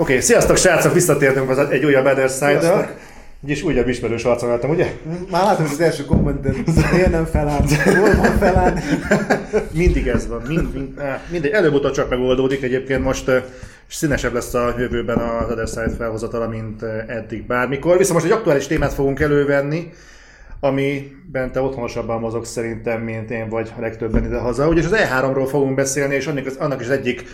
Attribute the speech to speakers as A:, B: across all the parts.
A: okay, sziasztok srácok, visszatértünk az egy újabb Other Side-dal. És újabb ismerős arcon láttam, ugye?
B: Már látom, hogy az első kommentet, miért nem felállt, hol van felállt.
A: mindig ez van, mind, mind, mindegy, előbb-utóbb csak megoldódik. Egyébként most színesebb lesz a jövőben az Other Side felhozatala, mint eddig bármikor. Viszont most egy aktuális témát fogunk elővenni, amiben te otthonosabban mozog szerintem, mint én vagy a legtöbben ide-haza. Ugye az E3-ról fogunk beszélni, és annak, annak is az egyik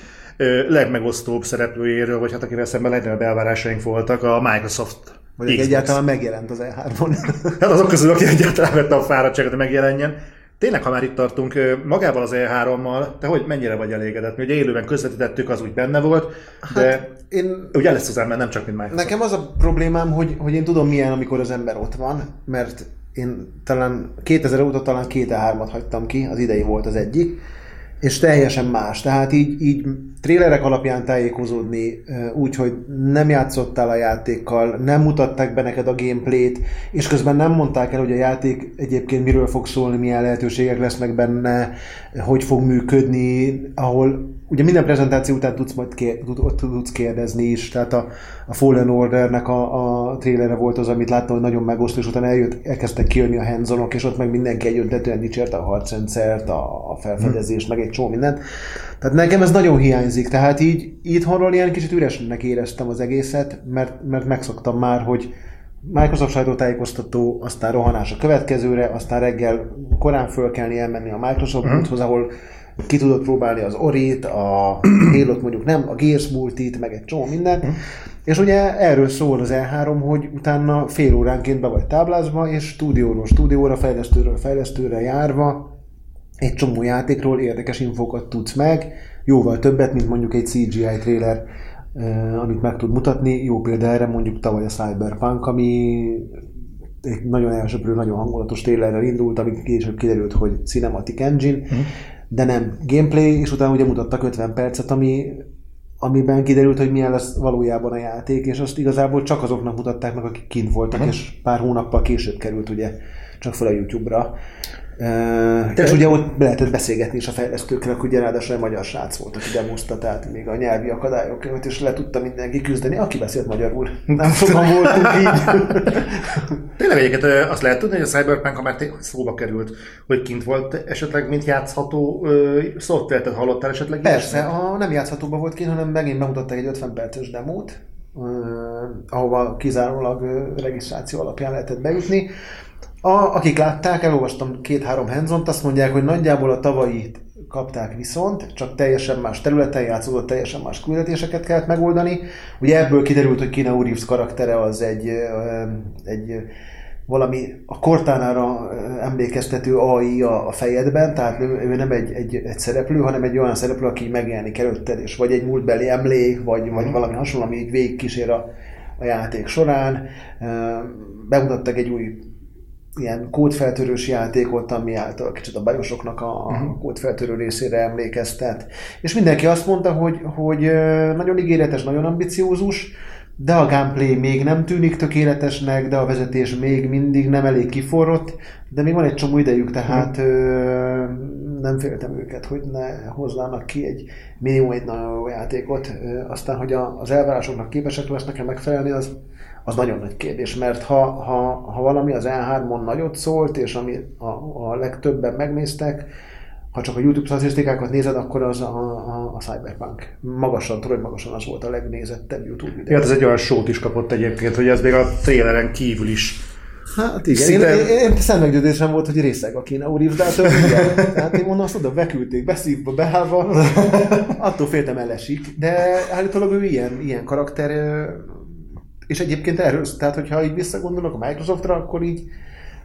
A: legmegosztóbb szereplőjéről, vagy hát akivel szemben legnagyobb elvárásaink voltak, a Microsoft
B: vagy Xbox. egyáltalán megjelent az E3-on.
A: hát azok közül, aki egyáltalán vette a fáradtságot, hogy megjelenjen. Tényleg, ha már itt tartunk, magával az E3-mal, te hogy mennyire vagy elégedett? Mi ugye élőben közvetítettük, az úgy benne volt, de hát én, ugye lesz az ember, nem csak mint Microsoft.
B: Nekem az a problémám, hogy, hogy én tudom milyen, amikor az ember ott van, mert én talán 2000 óta talán két E3-at hagytam ki, az idei volt az egyik, és teljesen más. Tehát így, így trélerek alapján tájékozódni, úgy, hogy nem játszottál a játékkal, nem mutatták be neked a gameplayt, és közben nem mondták el, hogy a játék egyébként miről fog szólni, milyen lehetőségek lesznek benne, hogy fog működni, ahol ugye minden prezentáció után tudsz majd kér, tudsz kérdezni is, tehát a, a Fallen Ordernek a, a trélere volt az, amit láttam, hogy nagyon megosztó, és utána eljött, elkezdtek kijönni a hands és ott meg mindenki egyöntetően dicsérte a harcrendszert, a, a felfedezést, hmm. meg egy csomó mindent. Tehát nekem ez nagyon hiányzik, tehát így itthonról ilyen kicsit üresnek éreztem az egészet, mert, mert megszoktam már, hogy Microsoft sajtótájékoztató, aztán rohanás a következőre, aztán reggel korán fölkelni, elmenni a Microsoft hmm. boothoz, ahol ki tudod próbálni az Orit, a halo mondjuk nem, a Gears multit, meg egy csomó mindent. És ugye erről szól az E3, hogy utána fél óránként be vagy táblázva, és stúdióról stúdióra, fejlesztőről fejlesztőre járva egy csomó játékról érdekes infokat tudsz meg, jóval többet, mint mondjuk egy CGI trailer, eh, amit meg tud mutatni. Jó példa erre mondjuk tavaly a Cyberpunk, ami egy nagyon elsőprő, nagyon hangulatos trailerrel indult, ami később kiderült, hogy Cinematic Engine, mm de nem gameplay, és utána ugye mutattak 50 percet, ami, amiben kiderült, hogy milyen lesz valójában a játék, és azt igazából csak azoknak mutatták meg, akik kint voltak, uh-huh. és pár hónappal később került ugye csak fel a YouTube-ra. Uh, és ugye ott lehetett beszélgetni is a fejlesztőkkel, ugye ráadásul egy magyar srác volt, aki demozta, tehát még a nyelvi akadályok és le tudta mindenki küzdeni, aki beszélt magyarul. Nem sokan voltunk így.
A: Tényleg egyébként azt lehet tudni, hogy a Cyberpunk, ha már szóba került, hogy kint volt esetleg, mint játszható szoftvert, tehát hallottál esetleg?
B: Persze, a nem játszhatóban volt kint, hanem megint bemutatták egy 50 perces demót, ahova kizárólag regisztráció alapján lehetett bejutni. A, akik látták, elolvastam két-három hands azt mondják, hogy nagyjából a tavalyi kapták viszont, csak teljesen más területen játszódott, teljesen más küldetéseket kellett megoldani. Ugye ebből kiderült, hogy Kina Reeves karaktere az egy, egy valami a Cortánára emlékeztető AI a, a fejedben, tehát ő, ő nem egy, egy, egy szereplő, hanem egy olyan szereplő, aki megjelenik előtted, és vagy egy múltbeli emlék, vagy, vagy mhm. valami hasonló, ami így végigkísér a, a játék során. Bemutattak egy új ilyen kódfeltörős játékot, ami által kicsit a bajosoknak a uh-huh. kódfeltörő részére emlékeztet. És mindenki azt mondta, hogy, hogy nagyon ígéretes, nagyon ambiciózus, de a gameplay még nem tűnik tökéletesnek, de a vezetés még mindig nem elég kiforrott, de még van egy csomó idejük, tehát uh-huh. ö, nem féltem őket, hogy ne hoznának ki egy minimum egy nagyon jó játékot. Ö, aztán, hogy a, az elvárásoknak képesek lesznek-e megfelelni, az az nagyon nagy kérdés, mert ha, ha, ha valami az E3-on nagyot szólt, és ami a, a legtöbben megnéztek, ha csak a YouTube statisztikákat nézed, akkor az a, a, a Cyberpunk. Magasan, tudod, magasan az volt a legnézettebb YouTube videó.
A: Ja, hát ez egy olyan sót is kapott egyébként, hogy ez még a traileren kívül is
B: Hát igen, Szinte... én, én, én szemmeggyőzésem volt, hogy részeg a Kína úr de hát igen. Én mondom, azt oda beküldték, beszívva, beállva, attól féltem elesik, de állítólag ő ilyen, ilyen karakter, és egyébként erről, tehát hogyha így visszagondolok a Microsoftra, akkor így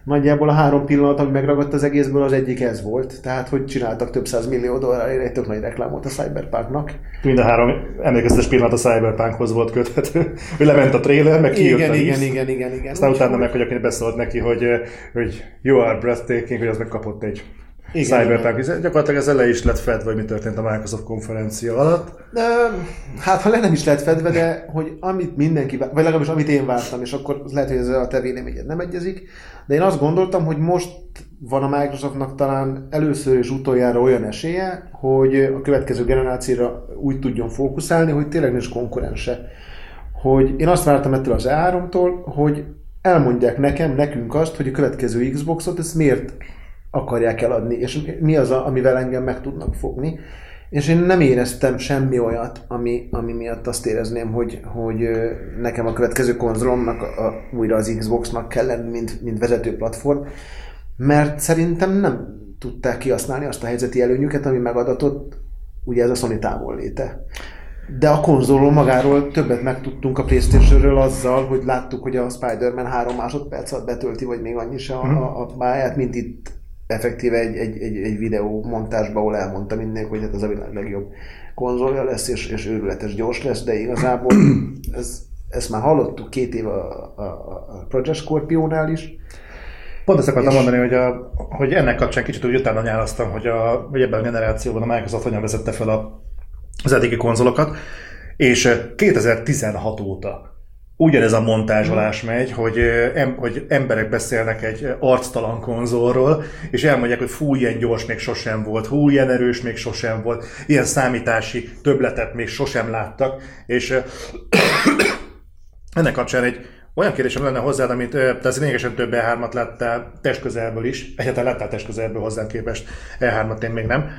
B: nagyjából a három pillanat, ami megragadt az egészből, az egyik ez volt. Tehát, hogy csináltak több száz millió dollárért egy tök nagy reklámot a Cyberpunknak.
A: Mind a három emlékeztes pillanat a Cyberpunkhoz volt köthető. Hogy lement a trailer, meg kijött
B: igen, a igen, igen, igen, igen.
A: Aztán utána meg, hogy aki beszólt neki, hogy, hogy you are breathtaking, hogy az megkapott egy igen, Cyberpunk. Igen. Gyakorlatilag ez le is lett fedve, hogy mi történt a Microsoft konferencia alatt.
B: De, hát ha le nem is lett fedve, de hogy amit mindenki, vagy legalábbis amit én vártam, és akkor lehet, hogy ez a te véleményed nem egyezik, de én azt gondoltam, hogy most van a Microsoftnak talán először és utoljára olyan esélye, hogy a következő generációra úgy tudjon fókuszálni, hogy tényleg nincs konkurense hogy én azt vártam ettől az E3-tól, hogy elmondják nekem, nekünk azt, hogy a következő Xboxot ezt miért akarják eladni, és mi az, a, amivel engem meg tudnak fogni. És én nem éreztem semmi olyat, ami, ami miatt azt érezném, hogy, hogy nekem a következő konzolomnak a, a, újra az Xboxnak kell lenni, mint, mint vezető platform, mert szerintem nem tudták kihasználni azt a helyzeti előnyüket, ami megadatott ugye ez a Sony léte. De a konzolról magáról többet megtudtunk a Playstation-ről azzal, hogy láttuk, hogy a Spider-Man három másodperc alatt betölti, vagy még annyi se a, mhm. a, a pályát, mint itt effektíve egy, egy, egy, egy videó montásba, ahol elmondta mindenki, hogy hát ez a világ legjobb konzolja lesz, és, és őrületes gyors lesz, de igazából ez, ezt már hallottuk két év a, a, a Project Scorpionál is.
A: Pont ezt akartam és... mondani, hogy, a, hogy ennek kapcsán kicsit úgy utána nyálasztam, hogy, a, hogy ebben a generációban a Microsoft hogyan vezette fel a, az eddigi konzolokat, és 2016 óta ugyanez a montázsolás megy, hogy, em, hogy emberek beszélnek egy arctalan konzolról, és elmondják, hogy fú, ilyen gyors még sosem volt, hú, ilyen erős még sosem volt, ilyen számítási töbletet még sosem láttak, és ennek kapcsán egy olyan kérdésem lenne hozzád, amit te lényegesen több E3-at láttál testközelből is, egyáltalán láttál testközelből hozzám képest, E3-at én még nem.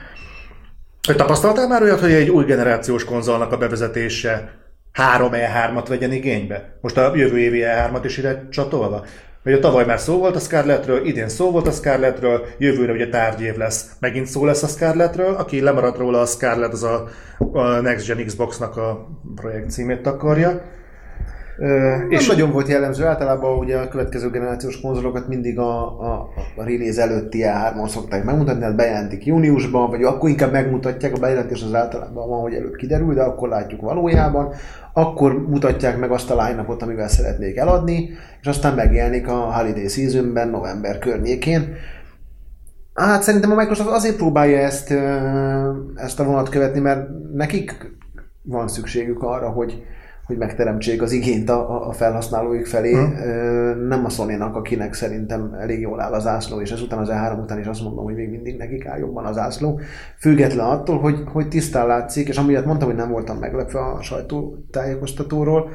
A: Hogy tapasztaltál már olyat, hogy egy új generációs konzolnak a bevezetése három E3-at vegyen igénybe? Most a jövő évi E3-at is ide csatolva? Ugye tavaly már szó volt a Scarletről, idén szó volt a Scarletről, jövőre ugye tárgyév lesz, megint szó lesz a Scarletről, aki lemaradt róla a Scarlet, az a, a Next Gen Xbox-nak a projekt címét akarja.
B: Nem és nagyon volt jellemző, általában ugye a következő generációs konzolokat mindig a, a, a release előtti E3-on szokták megmutatni, hát bejelentik júniusban, vagy akkor inkább megmutatják, a bejelentés az általában van, hogy előbb kiderül, de akkor látjuk valójában, akkor mutatják meg azt a line amivel szeretnék eladni, és aztán megjelenik a Holiday Seasonben, november környékén. Hát szerintem a Microsoft azért próbálja ezt, ezt a vonat követni, mert nekik van szükségük arra, hogy, hogy megteremtsék az igényt a, a felhasználóik felé. Hmm. Nem a sony akinek szerintem elég jól áll az ászló, és ezután az E3 után is azt mondom, hogy még mindig nekik áll jobban az ászló. Független attól, hogy, hogy tisztán látszik, és amiatt mondtam, hogy nem voltam meglepve a sajtótájékoztatóról,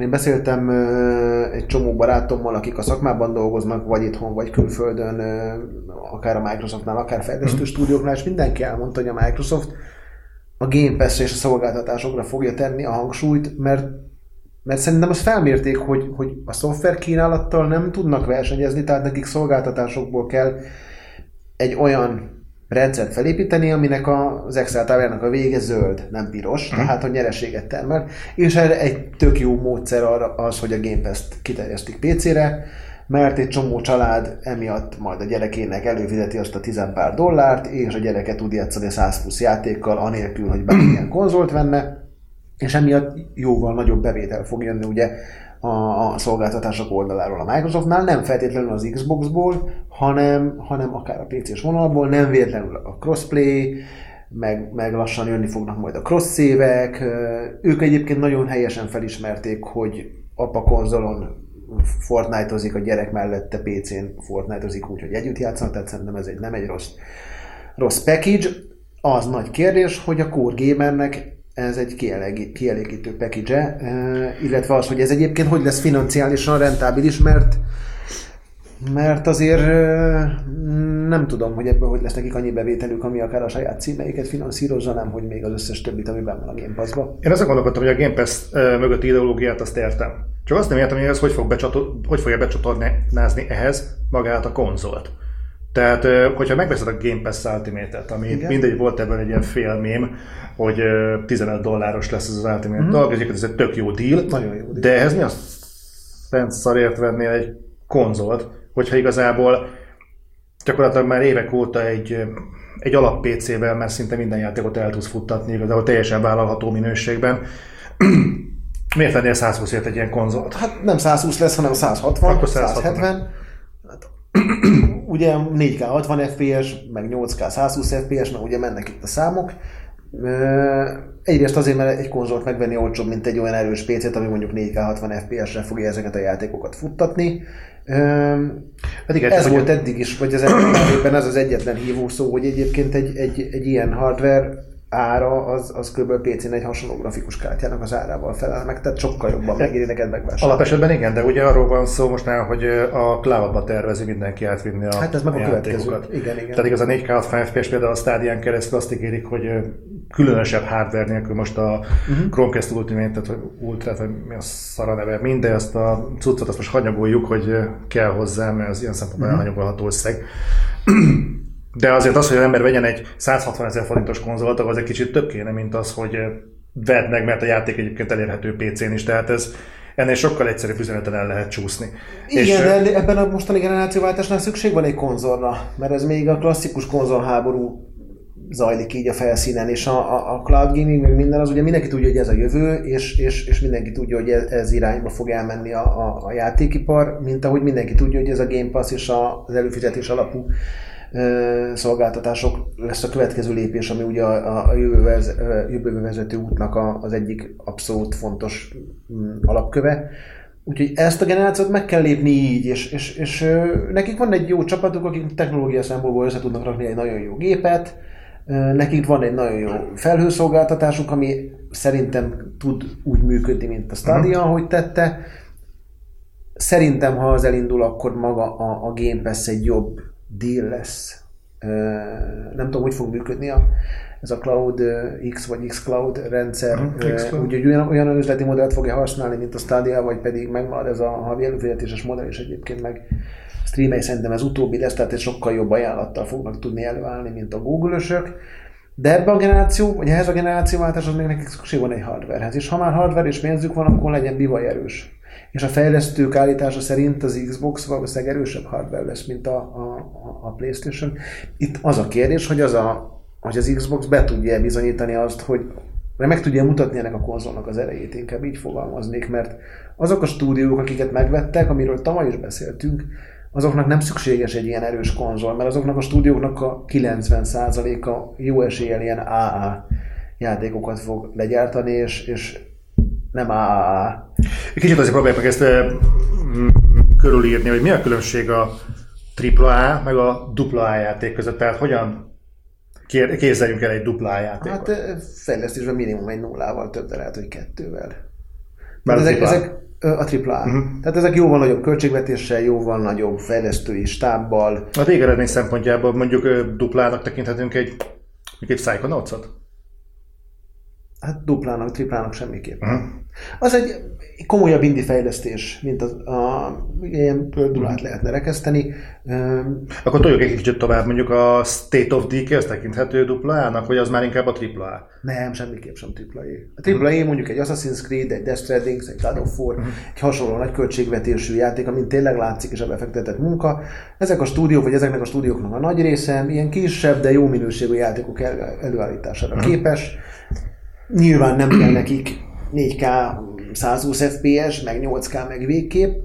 B: én beszéltem egy csomó barátommal, akik a szakmában dolgoznak, vagy itthon, vagy külföldön, akár a Microsoftnál, akár fejlesztő hmm. stúdióknál, és mindenki elmondta, hogy a Microsoft a Game pass és a szolgáltatásokra fogja tenni a hangsúlyt, mert, mert szerintem azt felmérték, hogy, hogy a szoftver kínálattal nem tudnak versenyezni, tehát nekik szolgáltatásokból kell egy olyan rendszert felépíteni, aminek az Excel táblának a vége zöld, nem piros, uh-huh. tehát a nyereséget termel, és erre egy tök jó módszer arra az, hogy a Game Pass-t kiterjesztik PC-re, mert egy csomó család emiatt majd a gyerekének előfizeti azt a tizen pár dollárt, és a gyereke tud játszani 120 játékkal, anélkül, hogy bármilyen konzolt venne, és emiatt jóval nagyobb bevétel fog jönni ugye a, a szolgáltatások oldaláról a Microsoftnál, nem feltétlenül az Xboxból, hanem, hanem akár a PC-s vonalból, nem véletlenül a crossplay, meg, meg lassan jönni fognak majd a cross évek. Ők egyébként nagyon helyesen felismerték, hogy apa konzolon Fortnite-ozik a gyerek mellette PC-n Fortnite-ozik úgy, hogy együtt játszanak, tehát szerintem ez egy, nem egy rossz, rossz package. Az nagy kérdés, hogy a Core Gamernek ez egy kielégítő package illetve az, hogy ez egyébként hogy lesz financiálisan rentábilis, mert mert azért nem tudom, hogy ebből hogy lesz nekik annyi bevételük, ami akár a saját címeiket finanszírozza, nem, hogy még az összes többit, ami benne van a Game Pass-ba.
A: Én azt gondolkodtam, hogy a Game Pass mögötti ideológiát azt értem. Csak azt nem értem, hogy ez hogy, fog becsator, hogy fogja becsatornázni ehhez magát a konzolt. Tehát, hogyha megveszed a Game Pass Ultimate-et, ami Igen. mindegy volt ebben egy ilyen félmém, hogy 15 dolláros lesz ez az Ultimate mm-hmm. dolog, ez egy tök jó deal,
B: Nagyon jó deal.
A: de ehhez mi a szent szarért vennél egy konzolt, hogyha igazából gyakorlatilag már évek óta egy, egy alap PC-vel már szinte minden játékot el tudsz futtatni, igazából teljesen vállalható minőségben. Miért vennél 120 ért egy ilyen konzolt?
B: Hát nem 120 lesz, hanem 160, Akkor 160. 170. Hát, ugye 4K 60 FPS, meg 8K 120 FPS, mert ugye mennek itt a számok. Egyrészt azért, mert egy konzolt megvenni olcsóbb, mint egy olyan erős PC-t, ami mondjuk 4K 60 FPS-re fogja ezeket a játékokat futtatni. Hát igen, ez volt eddig is, vagy az eddig ez az egyetlen hívó szó, hogy egyébként egy, egy, egy ilyen hardware ára az, az kb. PC-n egy hasonló grafikus kártyának az árával felel meg, tehát sokkal jobban megéri neked megvásárolni.
A: Alapesetben igen, de ugye arról van szó most már, hogy a cloudba tervezi mindenki átvinni a
B: Hát ez meg a következő. Igen, igen.
A: Tehát igaz a 4K 60 FPS például a Stadion keresztül azt ígérik, hogy különösebb hardware nélkül most a uh-huh. Chromecast Ultimate, tehát vagy Ultra, vagy mi a szara neve, minden ezt a cuccot azt most hanyagoljuk, hogy kell hozzá, mert az ilyen szempontból uh-huh. elhanyagolható összeg. De azért az, hogy az ember vegyen egy 160 ezer forintos konzolt, az egy kicsit több kéne, mint az, hogy ö, vedd meg, mert a játék egyébként elérhető PC-n is, tehát ez ennél sokkal egyszerűbb üzeneten el lehet csúszni.
B: Igen,
A: ö,
B: de ebben a mostani generációváltásnál szükség van egy konzolra, mert ez még a klasszikus konzolháború zajlik így a felszínen, és a, a, a cloud gaming, meg minden, az ugye mindenki tudja, hogy ez a jövő, és, és, és mindenki tudja, hogy ez, ez irányba fog elmenni a, a, a játékipar, mint ahogy mindenki tudja, hogy ez a Game Pass és a, az előfizetés alapú szolgáltatások lesz a következő lépés, ami ugye a, a jövőbe, vezető útnak a, az egyik abszolút fontos mm, alapköve. Úgyhogy ezt a generációt meg kell lépni így, és, és, és nekik van egy jó csapatuk, akik technológia szempontból össze tudnak rakni egy nagyon jó gépet, nekik van egy nagyon jó felhőszolgáltatásuk, ami szerintem tud úgy működni, mint a Stadia, ahogy tette. Szerintem, ha az elindul, akkor maga a, a Game Pass egy jobb deal lesz. Nem tudom, hogy fog működni a, ez a Cloud X vagy X Cloud rendszer.
A: Xcloud.
B: Úgyhogy olyan, olyan üzleti modellt fogja használni, mint a Stadia, vagy pedig megmarad ez a havi előfizetéses modell, és egyébként meg streamei szerintem ez utóbbi lesz, tehát egy sokkal jobb ajánlattal fognak tudni előállni, mint a Google-ösök. De ebben a generáció, vagy ehhez a generációváltáshoz még nekik szükség van egy hardwarehez. És ha már hardware és pénzük van, akkor legyen bivaj erős. És a fejlesztők állítása szerint az Xbox valószínűleg erősebb hardware lesz, mint a, a, a PlayStation. Itt az a kérdés, hogy, az a, hogy az Xbox be tudja bizonyítani azt, hogy meg tudja mutatni ennek a konzolnak az erejét, inkább így fogalmaznék, mert azok a stúdiók, akiket megvettek, amiről tavaly is beszéltünk, azoknak nem szükséges egy ilyen erős konzol, mert azoknak a stúdióknak a 90%-a jó eséllyel ilyen AA játékokat fog legyártani, és, és nem AAA.
A: Kicsit azért próbáljuk meg ezt mm, körülírni, hogy mi a különbség a AAA meg a AA játék között, tehát hogyan képzeljünk el egy AA játékot.
B: Hát fejlesztésben minimum egy nullával több, de lehet, hogy kettővel.
A: A
B: ezek,
A: AAA.
B: ezek a AAA. Uh-huh. Tehát ezek jóval nagyobb költségvetéssel, jóval nagyobb fejlesztői stábbal.
A: A végeredmény szempontjából mondjuk duplának tekinthetünk egy, egy Psychonauts-ot?
B: Hát duplának, triplának semmiképpen.
A: Mhm.
B: Az egy komolyabb indie fejlesztés, mint az, a, ilyen pördulát lehetne rekeszteni.
A: Akkor toljuk egy kicsit tovább, mondjuk a State of Decay, az tekinthető duplának, vagy az már inkább a AAA?
B: Nem, semmiképp sem AAA. A AAA mondjuk egy Assassin's Creed, egy Death Stranding, egy God of War, egy hasonló nagy költségvetésű játék, amin tényleg látszik a befektetett munka. Ezek a stúdiók, vagy ezeknek a stúdióknak a nagy része ilyen kisebb, de jó minőségű játékok el, előállítására képes. Nyilván nem kell nekik 4K 120 FPS, meg 8K, meg végkép,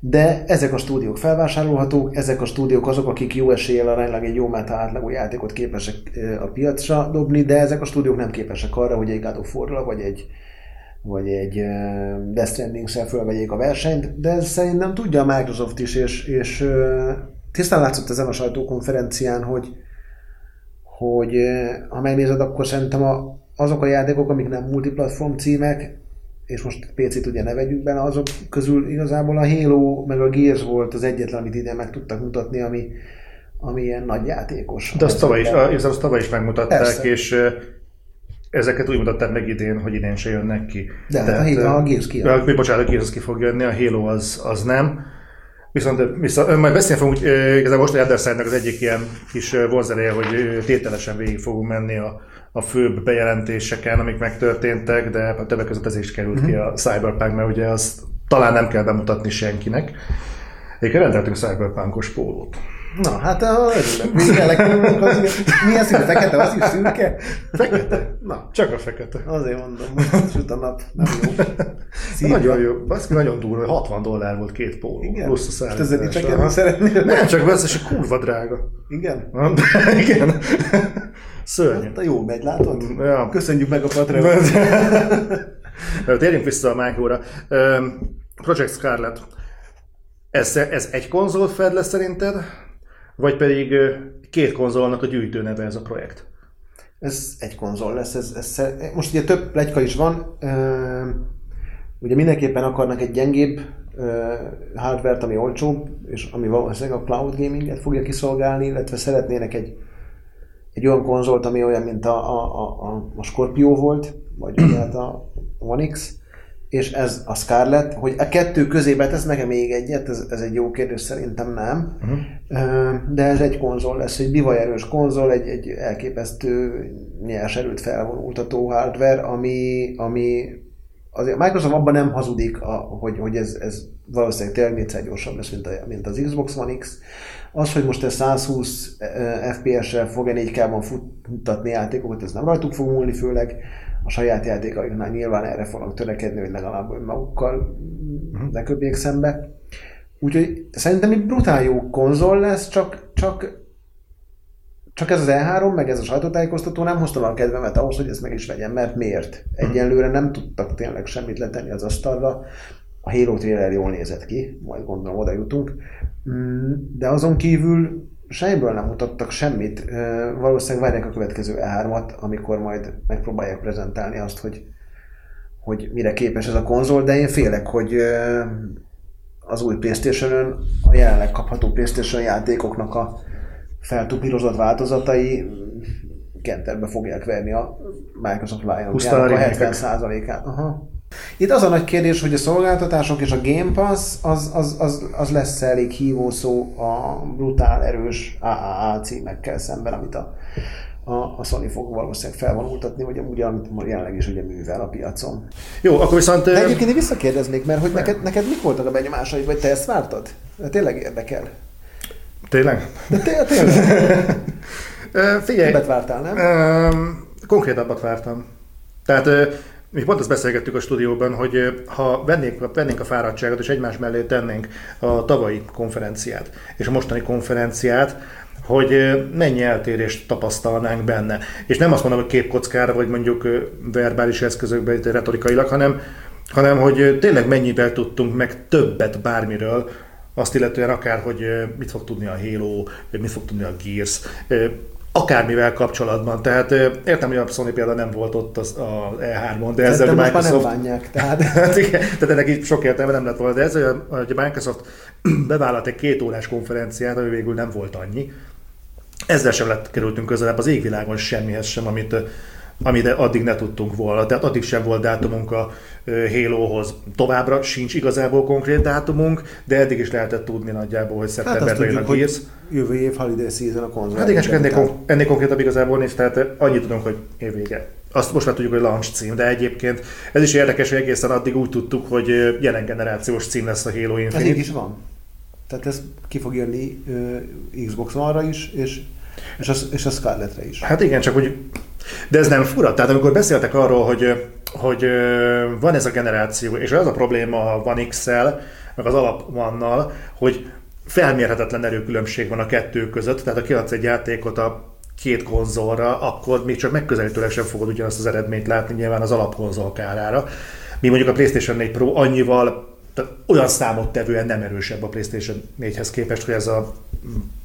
B: de ezek a stúdiók felvásárolhatók, ezek a stúdiók azok, akik jó eséllyel aránylag egy jó meta átlagú játékot képesek a piacra dobni, de ezek a stúdiók nem képesek arra, hogy egy God of War-ra, vagy egy vagy egy Death Stranding-szel fölvegyék a versenyt, de szerintem tudja a Microsoft is, és, és tisztán látszott ezen a sajtókonferencián, hogy, hogy ha megnézed, akkor szerintem a, azok a játékok, amik nem multiplatform címek, és most PC-t ugye ne vegyük bele, azok közül igazából a Halo meg a Gears volt az egyetlen, amit ide meg tudtak mutatni, ami, ami ilyen nagy játékos.
A: De azt tavaly is, a- és azt tavaly is megmutatták,
B: Persze.
A: és ezeket úgy mutatták meg idén, hogy idén se jönnek ki.
B: De hát a Halo- a Gears
A: a- Bocsánat, a Gears az ki fog jönni, a Halo az, az nem. Viszont vissza, majd beszélni fogunk, igazából most a Other Side-nak az egyik ilyen kis vonzereje, hogy tételesen végig fogunk menni a, a főbb bejelentéseken, amik megtörténtek, de a többek között ez is került
B: Mhm.
A: ki a Cyberpunk, mert ugye azt talán nem kell bemutatni senkinek. Egyébként rendeltünk Cyberpunkos pólót.
B: Na, hát a örülök. Végre az, milyen színű fekete, az is szürke?
A: Fekete?
B: Na,
A: Csak a fekete.
B: azért mondom, most süt a nap, nem jó. Szívja.
A: Nagyon jó, baszki, nagyon durva, 60 dollár volt két póló.
B: Igen?
A: Plusz a
B: Most ezzel
A: szállítás.
B: dicsekedni
A: Aha.
B: szeretnél?
A: Nem, csak vesz, és kurva drága.
B: Igen?
A: Na, Igen. Szörnyű.
B: Hát jó megy, látod?
A: Ja.
B: Köszönjük meg a Patreon.
A: Térjünk vissza a Micro-ra. Project Scarlet. Ez, ez egy konzol fed lesz szerinted? Vagy pedig két konzolnak a gyűjtő neve ez a projekt?
B: Ez egy konzol lesz. Ez, ez, most ugye több plegyka is van. Ugye mindenképpen akarnak egy gyengébb hardware-t, ami olcsóbb, és ami valószínűleg a cloud gaminget fogja kiszolgálni, illetve szeretnének egy, egy olyan konzolt, ami olyan, mint a, a, a, a Scorpio volt, vagy ugye hát a One X, és ez a Scarlett, hogy a kettő közébe tesz nekem még egyet, ez, ez egy jó kérdés, szerintem nem. Uh-huh. De ez egy konzol lesz, egy bivajerős konzol, egy, egy elképesztő nyers erőt felvonultató hardware, ami, ami azért Microsoft abban nem hazudik, a, hogy, hogy ez, ez valószínűleg tényleg négyszer gyorsabb lesz, mint, a, mint az Xbox One X. Az, hogy most ez 120 FPS-rel fog-e 4K-ban futtatni játékokat, ez nem rajtuk fog múlni, főleg a saját játékaiknál nyilván erre fognak törekedni, hogy legalább magukkal uh-huh. ne köpjék szembe. Úgyhogy szerintem egy brutál jó konzol lesz, csak, csak csak ez az E3, meg ez a sajtótájékoztató nem hozta a kedvemet ahhoz, hogy ezt meg is vegyem, mert miért? Egyelőre nem tudtak tényleg semmit letenni az asztalra. A Halo trailer jól nézett ki, majd gondolom oda jutunk. Mm, de azon kívül semmiből nem mutattak semmit. Valószínűleg várják a következő E3-at, amikor majd megpróbálják prezentálni azt, hogy, hogy mire képes ez a konzol, de én félek, hogy az új playstation a jelenleg kapható PlayStation játékoknak a feltupírozott változatai kenterbe fogják verni a Microsoft Lion a 70%-át. Aha. Itt az a nagy kérdés, hogy a szolgáltatások és a Game Pass az, az, az, az lesz elég hívó szó a brutál erős AAA címekkel szemben, amit a, a, a Sony fog valószínűleg felvonultatni, vagy amúgy, amit jelenleg is ugye művel a piacon.
A: Jó, akkor viszont...
B: De egyébként én visszakérdeznék, mert hogy neked, neked mik voltak a benyomásaid, vagy te ezt vártad? De tényleg érdekel.
A: Tényleg?
B: De té- tényleg.
A: Figyelj.
B: Többet vártál, nem?
A: Konkrétabbat vártam. Tehát mi pont azt beszélgettük a stúdióban, hogy ha vennénk, vennénk a fáradtságot és egymás mellé tennénk a tavalyi konferenciát és a mostani konferenciát, hogy mennyi eltérést tapasztalnánk benne. És nem azt mondom, hogy képkockára, vagy mondjuk verbális eszközökben, retorikailag, hanem, hanem hogy tényleg mennyivel tudtunk meg többet bármiről, azt illetően akár, hogy mit fog tudni a Halo, mit fog tudni a Gears, akármivel kapcsolatban. Tehát értem, hogy a Sony például nem volt ott az, a E3-on, de ezzel
B: a Microsoft... nem bánják, tehát...
A: hát igen, tehát ennek így sok értelme nem lett volna, de ezzel, hogy a Microsoft bevállalt egy két órás konferenciát, ami végül nem volt annyi, ezzel sem lett kerültünk közelebb az égvilágon semmihez sem, amit amit addig ne tudtunk volna. Tehát addig sem volt dátumunk a Halo-hoz. Továbbra sincs igazából konkrét dátumunk, de eddig is lehetett tudni nagyjából, hogy szeptemberben hát jön a Gears.
B: Jövő év holiday season a konzol.
A: Hát igen, csak ennél, kon- ennél konkrétabb igazából nincs, tehát annyit tudunk, hogy évvége. Azt most már tudjuk, hogy launch cím, de egyébként ez is érdekes, hogy egészen addig úgy tudtuk, hogy jelen generációs cím lesz a Halo Infinite. Ez
B: így is van. Tehát ez ki fog jönni uh, Xbox One-ra is, és, és, a, és a Scarlett-re is.
A: Hát igen, csak hogy de ez nem fura? Tehát amikor beszéltek arról, hogy, hogy van ez a generáció, és az a probléma a One x meg az alap vannal, hogy felmérhetetlen erőkülönbség van a kettő között, tehát ha kiadsz egy játékot a két konzolra, akkor még csak megközelítőleg sem fogod ugyanazt az eredményt látni nyilván az alapkonzol kárára. Mi mondjuk a PlayStation 4 Pro annyival tehát olyan számottevően nem erősebb a PlayStation 4-hez képest, hogy ez a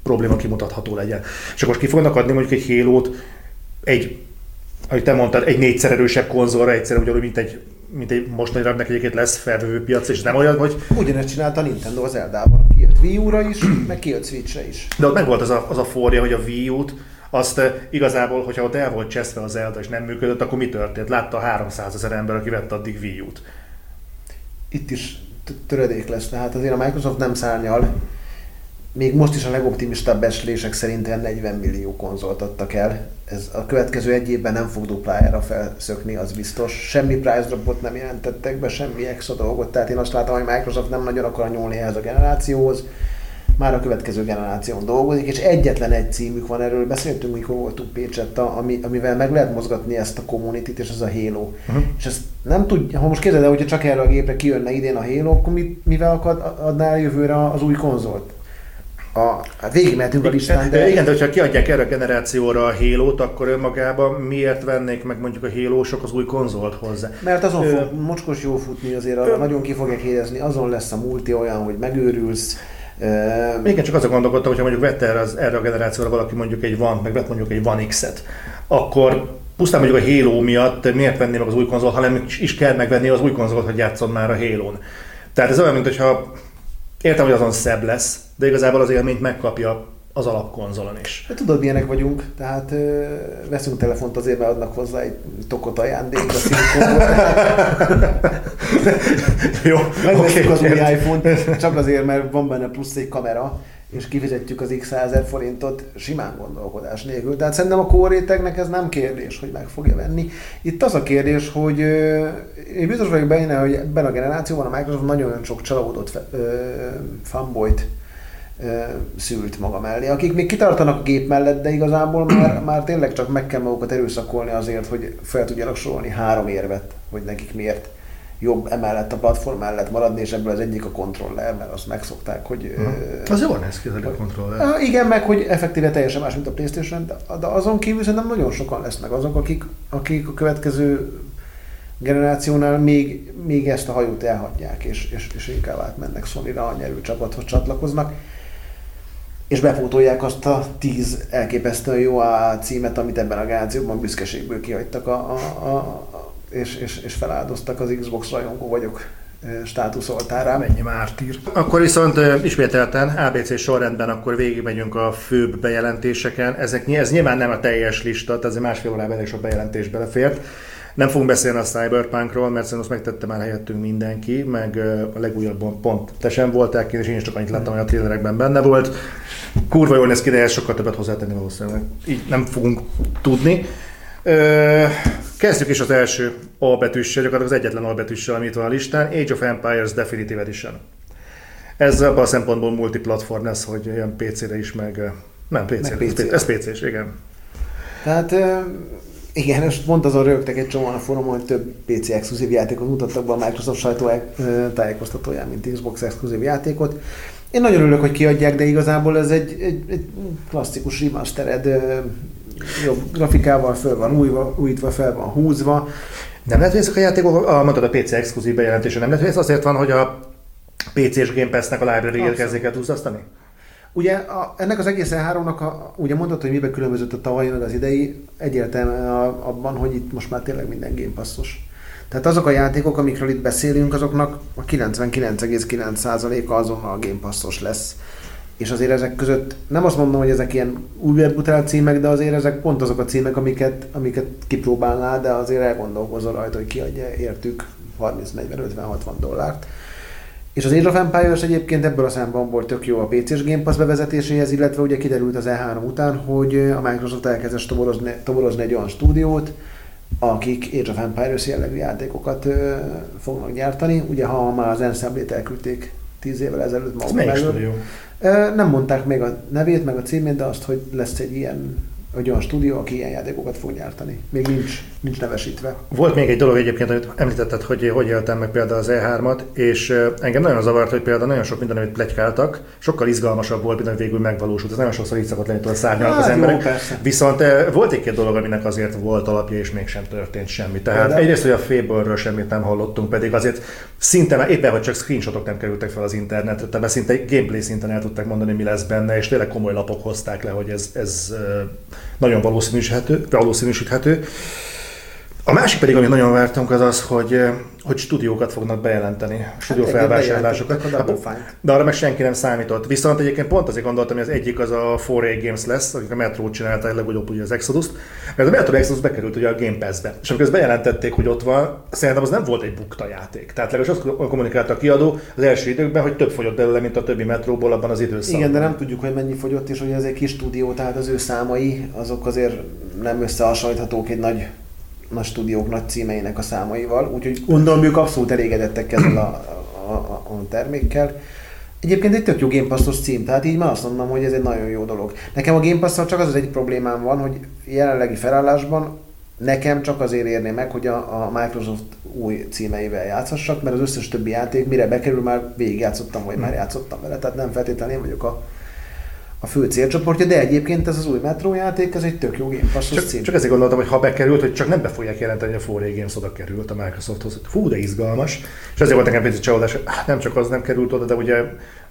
A: probléma kimutatható legyen. És akkor ki fognak adni mondjuk egy Halo-t egy ahogy te mondtad, egy négyszer erősebb konzolra, egyszer ugyanúgy, mint egy, mint egy mostani nek egyébként lesz felvevő piac, és nem olyan, hogy...
B: Ugyanezt csinálta a Nintendo az Eldával. Kijött Wii U-ra is, meg kijött Switch-re is.
A: De ott meg volt az a, az a forja, hogy a Wii U-t, azt eh, igazából, hogyha ott el volt cseszve az Zelda és nem működött, akkor mi történt? Látta 300 ezer ember, aki vette addig Wii U-t.
B: Itt is töredék lesz, tehát azért a Microsoft nem szárnyal, még most is a legoptimistább beszélések szerint 40 millió konzolt adtak el. Ez a következő egy évben nem fog duplájára felszökni, az biztos. Semmi price dropot nem jelentettek be, semmi extra dolgot. Tehát én azt látom, hogy Microsoft nem nagyon akar nyúlni ehhez a generációhoz. Már a következő generáción dolgozik, és egyetlen egy címük van, erről beszéltünk, mikor voltunk Pécsetta, ami, amivel meg lehet mozgatni ezt a community és ez a Halo. Uh-huh. És ezt nem tudja, ha most képzeld el, hogyha csak erre a gépre kijönne idén a Halo, akkor mit, mivel adnál jövőre az új konzolt? A, hát végigmehetünk a listán,
A: de... Igen, de hogyha kiadják erre a generációra a Halo-t, akkor önmagában miért vennék meg mondjuk a halo az új konzolt hozzá?
B: Mert azon fog mocskos jó futni, azért arra nagyon ki fogják érezni, azon lesz a multi olyan, hogy megőrülsz,
A: Igen, csak azon gondolkodtam, hogyha mondjuk vette erre, az, erre a generációra valaki mondjuk egy van, meg vett mondjuk egy One X-et, akkor pusztán mondjuk a Halo miatt miért venné meg az új konzolt, hanem is kell megvenni az új konzolt, hogy játszon már a Halo-n. Tehát ez olyan, mintha értem, hogy azon szebb lesz, de igazából az élményt megkapja az alapkonzolon is.
B: De tudod, milyenek vagyunk, tehát ö, veszünk telefont azért, mert adnak hozzá egy tokot ajándék a Jó, Megveszünk okay. az új iPhone-t, csak azért, mert van benne plusz egy kamera, és kifizetjük az x 1000 forintot simán gondolkodás nélkül. Tehát szerintem a kórétegnek ez nem kérdés, hogy meg fogja venni. Itt az a kérdés, hogy én biztos vagyok benne, hogy ebben a generációban a Microsoft nagyon sok csalódott fanboyt szült maga mellé, akik még kitartanak a gép mellett, de igazából már, már tényleg csak meg kell magukat erőszakolni azért, hogy fel tudjanak sorolni három érvet, hogy nekik miért jobb emellett a platform mellett maradni, és ebből az egyik a kontroller, mert azt megszokták, hogy...
A: Uh-huh. Az jól néz ki, a kontroller.
B: Uh, igen, meg hogy effektíve teljesen más, mint a Playstation, de, de azon kívül szerintem nagyon sokan lesznek azok, akik, akik a következő generációnál még, még ezt a hajót elhagyják, és, és, és inkább átmennek Sony-ra, a nyerő csapathoz csatlakoznak és befótolják azt a tíz elképesztően jó a címet, amit ebben a generációban büszkeségből kihagytak, a, a, a, és, és, és feláldoztak az Xbox rajongó vagyok státuszoltárá.
A: Mennyi mártír. Akkor viszont ismételten ABC sorrendben akkor végigmegyünk a főbb bejelentéseken. Ezek, ez nyilván nem a teljes lista, tehát azért másfél órában elég sok bejelentés belefért. Nem fogunk beszélni a Cyberpunkról, mert szerintem azt megtette már helyettünk mindenki, meg a legújabb pont te sem voltál és én is csak annyit láttam, hogy a trailerekben benne volt. Kurva jól néz ki, de sokkal többet hozzátenni valószínűleg. Így nem fogunk tudni. Kezdjük is az első A betűssel, gyakorlatilag az egyetlen A betűssel, amit van a listán, Age of Empires Definitive Edition. Ez abban a szempontból multiplatform lesz, hogy ilyen PC-re is, meg nem PC, meg PC. ez PC-s, igen.
B: Tehát igen, most pont azon rögtek egy csomóan a fórumon, hogy több PC exkluzív játékot mutattak be a Microsoft sajtó tájékoztatóján, mint Xbox exkluzív játékot. Én nagyon örülök, hogy kiadják, de igazából ez egy, egy, egy klasszikus remastered, jobb grafikával föl van újva, újítva, fel van húzva.
A: Nem lehet, hogy ezek a játékok, a, mondtad a PC exkluzív bejelentése, nem lehet, hogy ez azért van, hogy a PC-s Game Pass-nek a library érkezzék el
B: Ugye a, ennek az egész E3-nak, a, ugye mondtad, hogy miben különbözött a tavalyi meg az idei, egyértelműen abban, hogy itt most már tényleg minden Game Passos. Tehát azok a játékok, amikről itt beszélünk, azoknak a 99,9%-a azonnal a Game Passos lesz. És azért ezek között nem azt mondom, hogy ezek ilyen újra címek, de azért ezek pont azok a címek, amiket, amiket kipróbálnál, de azért elgondolkozol rajta, hogy kiadja értük 30, 40, 50, 60 dollárt. És az Age of Empires egyébként ebből a szempontból tök jó a PC-s Game Pass bevezetéséhez, illetve ugye kiderült az E3 után, hogy a Microsoft elkezdett toborozni, toborozni egy olyan stúdiót, akik Age of Empires jellegű játékokat ö, fognak gyártani. Ugye ha már az Ensemble-t elküldték 10 évvel ezelőtt maguk mellől. Nem mondták még a nevét, meg a címét, de azt, hogy lesz egy ilyen egy olyan stúdió, aki ilyen játékokat fog gyártani. Még nincs, nincs nevesítve.
A: Volt még egy dolog egyébként, amit említetted, hogy hogy éltem meg például az E3-at, és engem nagyon zavart, hogy például nagyon sok minden, amit plegykáltak, sokkal izgalmasabb volt, mint végül megvalósult. Ez nagyon sokszor így szokott lenni, hogy szárnyalnak hát, az emberek. Jó, Viszont volt egy-két dolog, aminek azért volt alapja, és mégsem történt semmi. Tehát De... egyrészt, hogy a fable semmit nem hallottunk, pedig azért szinte éppen, hogy csak screenshotok nem kerültek fel az internetre, de szinte gameplay szinten el tudták mondani, mi lesz benne, és tényleg komoly lapok hozták le, hogy ez, ez nagyon valószínűsíthető. valószínűsíthető. A másik pedig, amit nagyon vártunk, az az, hogy hogy stúdiókat fognak bejelenteni, stúdió hát felvásárlásokat. De arra meg senki nem számított. Viszont egyébként pont azért gondoltam, hogy az egyik az a 4A Games lesz, akik a Metro csinálták legutóbb ugye az Exodus-t, mert a Metro Exodus bekerült ugye a Game Pass-be. És amikor ezt bejelentették, hogy ott van, szerintem az nem volt egy bukta játék. Tehát legalábbis azt kommunikálta a kiadó az első időkben, hogy több fogyott belőle, mint a többi metróból abban az időszakban.
B: Igen, de nem tudjuk, hogy mennyi fogyott, és hogy ez egy kis stúdió, tehát az ő számai, azok azért nem összehasonlíthatók egy nagy nagy stúdiók nagy címeinek a számaival, úgyhogy gondolom ők abszolút elégedettek ezzel a, a, a, a termékkel. Egyébként egy tök jó Game Pass-os cím, tehát így már azt mondom, hogy ez egy nagyon jó dolog. Nekem a Game pass csak az az egy problémám van, hogy jelenlegi felállásban nekem csak azért érné meg, hogy a, a Microsoft új címeivel játszhassak, mert az összes többi játék, mire bekerül, már végigjátszottam, vagy már játszottam vele, tehát nem feltétlenül én vagyok a, a fő célcsoportja, de egyébként ez az új Metro játék, ez egy tök jó Game Pass-os
A: Csak,
B: cím.
A: csak ezért gondoltam, hogy ha bekerült, hogy csak nem be fogják jelenteni, hogy a 4 Games oda került a Microsofthoz. Fú, de izgalmas. És ezért volt nekem picit csalódás, hát nem csak az nem került oda, de ugye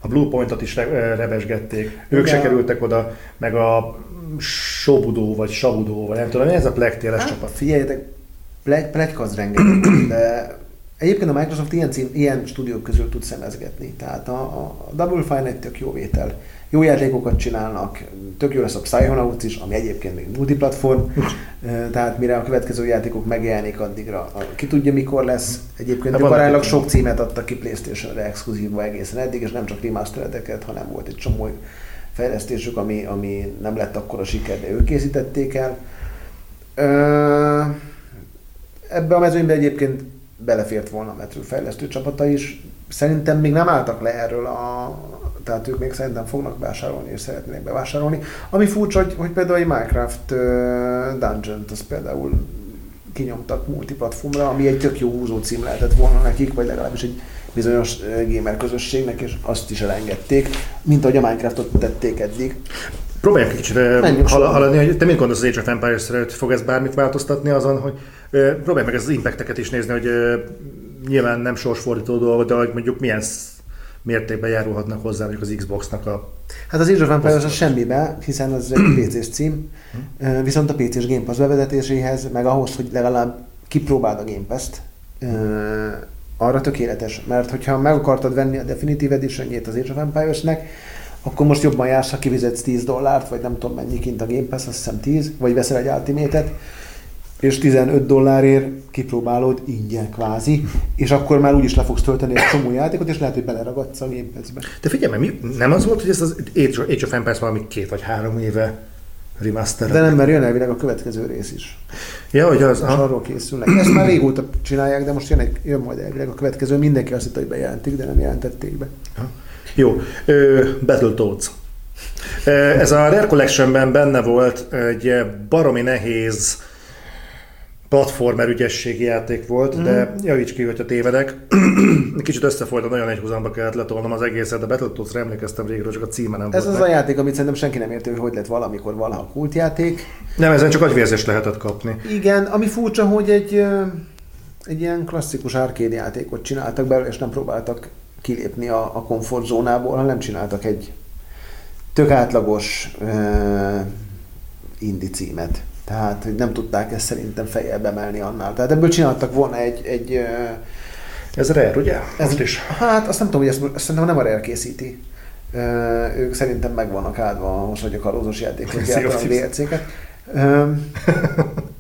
A: a Bluepoint-ot is re- rebesgették. Ők se kerültek oda, meg a Sobudó, vagy Sabudó, vagy nem tudom, ez a plektéles
B: Hát,
A: csapat.
B: figyeljetek, ple- pletyka az rengeteg, de egyébként a Microsoft ilyen, cím, ilyen stúdiók közül tud szemezgetni. Tehát a, a Double Fine egy tök jó vétel. Jó játékokat csinálnak, tök jó lesz a Psychonauts is, ami egyébként még multiplatform, tehát mire a következő játékok megjelenik addigra, a- ki tudja mikor lesz. Egyébként
A: Hát
B: aránylag sok címet adtak ki Playstation-re exkluzívba egészen eddig, és nem csak remasteredeket, hanem volt egy csomó fejlesztésük, ami, ami nem lett akkora siker, de ők készítették el. Ebbe a mezőnybe egyébként belefért volna a Metro fejlesztő csapata is. Szerintem még nem álltak le erről a... Tehát ők még szerintem fognak vásárolni és szeretnének bevásárolni. Ami furcsa, hogy, hogy például egy Minecraft Dungeon-t az például kinyomtak multiplatformra, ami egy tök jó húzó cím lehetett volna nekik, vagy legalábbis egy bizonyos gamer közösségnek, és azt is elengedték, mint ahogy a Minecraftot tették eddig.
A: Próbáljunk egy kicsit hal- haladni, hogy te mit gondolsz az Age of Empires-re, hogy fog ez bármit változtatni azon, hogy próbálj meg az impacteket is nézni, hogy nyilván nem sorsfordító dolog, de hogy mondjuk milyen mértékben járulhatnak hozzá mondjuk az Xbox-nak a...
B: Hát az Age of Empires az semmibe, hiszen az egy PC-s cím, Ö, viszont a PC-s Game Pass bevezetéséhez, meg ahhoz, hogy legalább kipróbáld a Game Pass-t, arra tökéletes. Mert hogyha meg akartad venni a Definitive Edition-jét az Age of Empires-nek, akkor most jobban jársz, ha kifizetsz 10 dollárt, vagy nem tudom mennyi kint a Game Pass, azt hiszem 10, vagy veszel egy Ultimate-et, és 15 dollárért kipróbálod ingyen kvázi, és akkor már úgyis le fogsz tölteni egy csomó játékot, és lehet, hogy beleragadsz a Game Pass-be.
A: De figyelj, mert mi, nem az volt, hogy ez az Age of, Empires valami két vagy három éve remaster.
B: De nem, mert jön elvileg a következő rész is.
A: Ja, hogy az...
B: Most
A: Aha.
B: arról készülnek. Ezt már régóta csinálják, de most jön, egy, jön majd elvileg a következő. Mindenki azt hitte, hogy bejelentik, de nem jelentették be.
A: Jó, ö, Battletoads. Ez a Rare Collectionben benne volt egy baromi nehéz platformer ügyességi játék volt, mm. de javíts ki, hogyha tévedek. Kicsit összefolytan, nagyon egy húzamba kellett letolnom az egészet, de Battletoads-ra emlékeztem régről, csak a címe nem
B: Ez
A: volt
B: az
A: meg.
B: a játék, amit szerintem senki nem értő, hogy hogy lett valamikor valaha kultjáték.
A: Nem, ezen csak agyvérzést lehetett kapni.
B: Igen, ami furcsa, hogy egy, egy ilyen klasszikus arcade játékot csináltak belőle, és nem próbáltak kilépni a, a komfortzónából, hanem csináltak egy tök átlagos uh, indie címet. Tehát, hogy nem tudták ezt szerintem fejjel bemelni annál. Tehát ebből csináltak volna egy, egy
A: Ez Rare, ugye?
B: Ez,
A: Most is.
B: Hát azt nem tudom, hogy ezt, ezt szerintem nem a Rare készíti. Ö, ők szerintem meg vannak áldva ahhoz, hogy a kalózos
A: of
B: gyártanak. DLC-ket.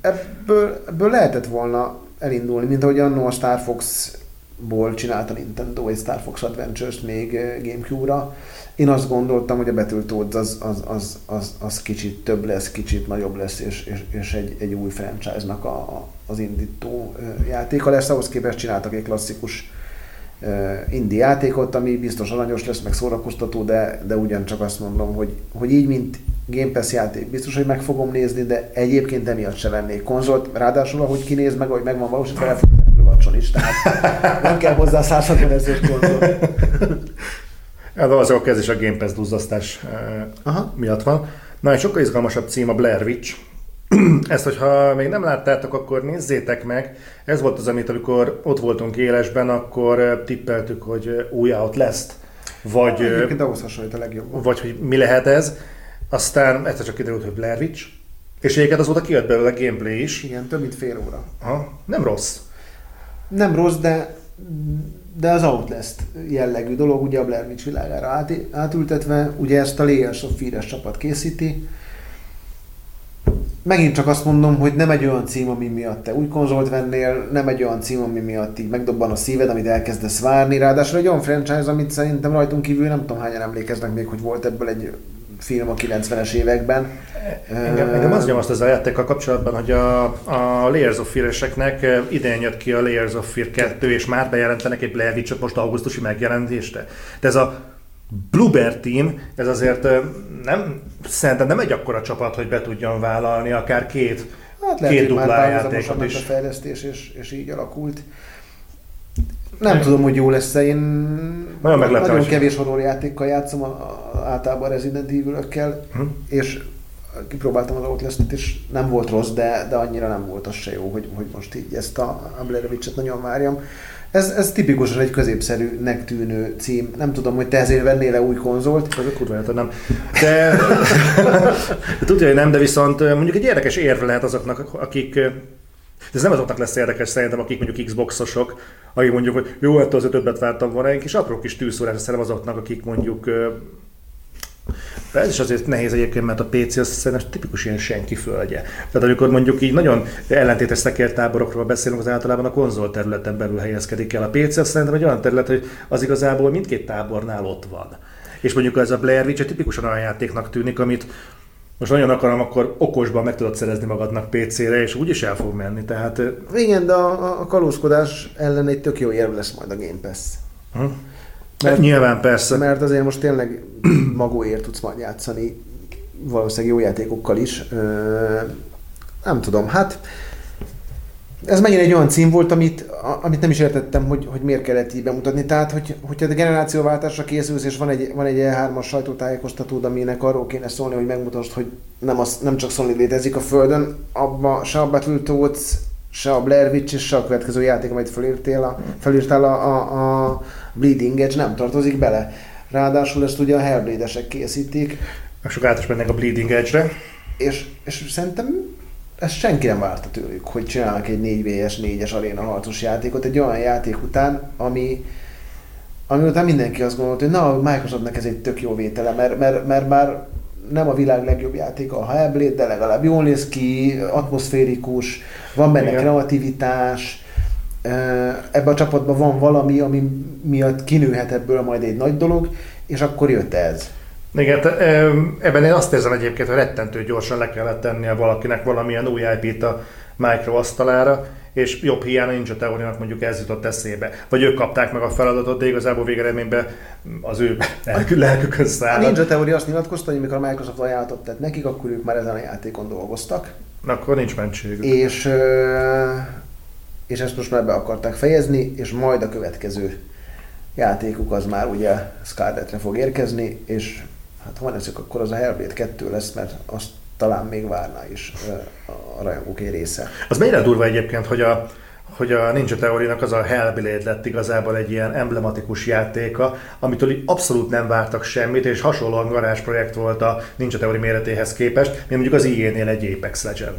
B: Ebből, ebből lehetett volna elindulni, mint ahogy annó a Star Fox-ból csinálta Nintendo egy Star Fox Adventures-t még Gamecube-ra. Én azt gondoltam, hogy a Battletoads az, az, az, az, az kicsit több lesz, kicsit nagyobb lesz, és, és, és egy, egy új franchise-nak a, a, az indító játéka lesz. Ahhoz képest csináltak egy klasszikus indie játékot, ami biztos aranyos lesz, meg szórakoztató, de, de ugyancsak azt mondom, hogy, hogy így, mint Game Pass játék, biztos, hogy meg fogom nézni, de egyébként emiatt se vennék konzolt, ráadásul ahogy kinéz meg, ahogy meg van valósítva, el fog Apple is, tehát nem kell hozzá 160 ezeres konzol.
A: Hát valószínűleg a kezdés a Game Pass duzzasztás eh,
B: Aha.
A: miatt van. Na, egy sokkal izgalmasabb cím a Blair Witch. Ezt, hogyha még nem láttátok, akkor nézzétek meg. Ez volt az, amit amikor ott voltunk élesben, akkor eh, tippeltük, hogy eh, új Outlast, vagy, eh,
B: Egyébként ahhoz hasonlít a legjobb.
A: vagy hogy mi lehet ez. Aztán egyszer csak kiderült, hogy Blair Witch. És egyébként azóta kijött belőle gameplay is.
B: Igen, több mint fél óra.
A: Aha, nem rossz.
B: Nem rossz, de de az Outlast jellegű dolog, ugye a Blair Witch világára át, átültetve, ugye ezt a Layers of Fear-es csapat készíti. Megint csak azt mondom, hogy nem egy olyan cím, ami miatt te új konzolt vennél, nem egy olyan cím, ami miatt így megdobban a szíved, amit elkezdesz várni, ráadásul egy olyan franchise, amit szerintem rajtunk kívül nem tudom hányan emlékeznek még, hogy volt ebből egy film a 90-es években.
A: Engem, engem az nyomaszt ezzel a játékkal kapcsolatban, hogy a, a Layers of Fear-eseknek idén jött ki a Layers of Fear 2, és már bejelentenek egy Blair Witch-ot most augusztusi megjelentésre. De ez a Bluebird Team, ez azért nem, szerintem nem egy akkora csapat, hogy be tudjon vállalni akár két,
B: Hát lehet,
A: két
B: hogy már
A: duplá
B: párhuzamosan
A: játékot
B: ment a
A: is.
B: fejlesztés, és, és így alakult. Nem tudom, hogy jó lesz-e. Én
A: Nagyon meglepő,
B: nagyon kevés horrorjátékkal játszom, a- a- általában Resident evil
A: Hm.
B: és kipróbáltam az Outlast-et, és nem volt rossz, de, de annyira nem volt az se jó, hogy, hogy most így ezt a, a Blair Witch-et nagyon várjam. Ez, ez tipikusan egy középszerűnek tűnő cím. Nem tudom, hogy te ezért vennél le új konzolt.
A: Ez a kurva élet, nem. De, de tudja, hogy nem, de viszont mondjuk egy érdekes érv lehet azoknak, akik de ez nem azoknak lesz érdekes szerintem, akik mondjuk Xboxosok, akik mondjuk, hogy jó, ettől azért többet vártam volna, egy kis apró kis tűzszórás szerintem azoknak, akik mondjuk ez is azért nehéz egyébként, mert a PC az szerintem tipikus ilyen senki földje. Tehát amikor mondjuk így nagyon ellentétes szekértáborokról beszélünk, az általában a konzol területen belül helyezkedik el. A PC az szerintem egy olyan terület, hogy az igazából mindkét tábornál ott van. És mondjuk ez a Blair Witch tipikusan olyan játéknak tűnik, amit most nagyon akarom, akkor okosban meg tudod szerezni magadnak PC-re, és úgyis el fog menni. Tehát
B: Igen, de a, a kalózkodás ellen egy tök jó érv lesz majd a Game Pass.
A: hm?
B: Mert-
A: nyilván persze.
B: Mert azért most tényleg magóért tudsz majd játszani, valószínűleg jó játékokkal is. Ö, nem tudom, hát ez megint egy olyan cím volt, amit, amit nem is értettem, hogy, hogy miért kellett így bemutatni. Tehát, hogy, hogyha a generációváltásra készülsz, és van egy, van egy E3-as sajtótájékoztatód, aminek arról kéne szólni, hogy megmutasd, hogy nem, az, nem csak Sony létezik a Földön, abba se a Battletoads, se a Blair Witch, és se a következő játék, amit felírtál a, felírtál a, a, a Bleeding Edge nem tartozik bele. Ráadásul ezt ugye a Hellblade-esek készítik,
A: Sok át is mennek a Bleeding Edge-re.
B: és, és szerintem ezt senki nem várta tőlük, hogy csinálnak egy 4vs 4-es aréna harcos játékot egy olyan játék után, ami, ami után mindenki azt gondolta, hogy na, a Microsoftnak ez egy tök jó vétele, mert, mert, mert már nem a világ legjobb játéka a Hellblade, de legalább jól néz ki, atmoszférikus, van benne
A: Igen.
B: kreativitás, ebben a csapatban van valami, ami miatt kinőhet ebből majd egy nagy dolog, és akkor jött ez.
A: Igen, ebben én azt érzem egyébként, hogy rettentő gyorsan le kellett tennie valakinek valamilyen új IP-t a Micro asztalára, és jobb hiány a Ninja Theory-nak mondjuk ez jutott eszébe. Vagy ők kapták meg a feladatot, de igazából végeredményben az ő lelkü- lelkükön
B: A
A: száll.
B: Ninja Theory azt nyilatkozta, hogy amikor a Microsoft ajánlatot tett nekik, akkor ők már ezen a játékon dolgoztak,
A: Akkor nincs mentségük.
B: és, és ezt most már be akarták fejezni, és majd a következő játékuk az már ugye Scarletre fog érkezni, és hát ha van ezek, akkor az a Hellblade 2 lesz, mert azt talán még várná is a rajongók egy része.
A: Az mennyire durva egyébként, hogy a, hogy a Ninja Theory-nak az a Hellblade lett igazából egy ilyen emblematikus játéka, amitől így abszolút nem vártak semmit, és hasonlóan garázsprojekt volt a Ninja Theory méretéhez képest, mint mondjuk az EA-nél egy Apex Legend.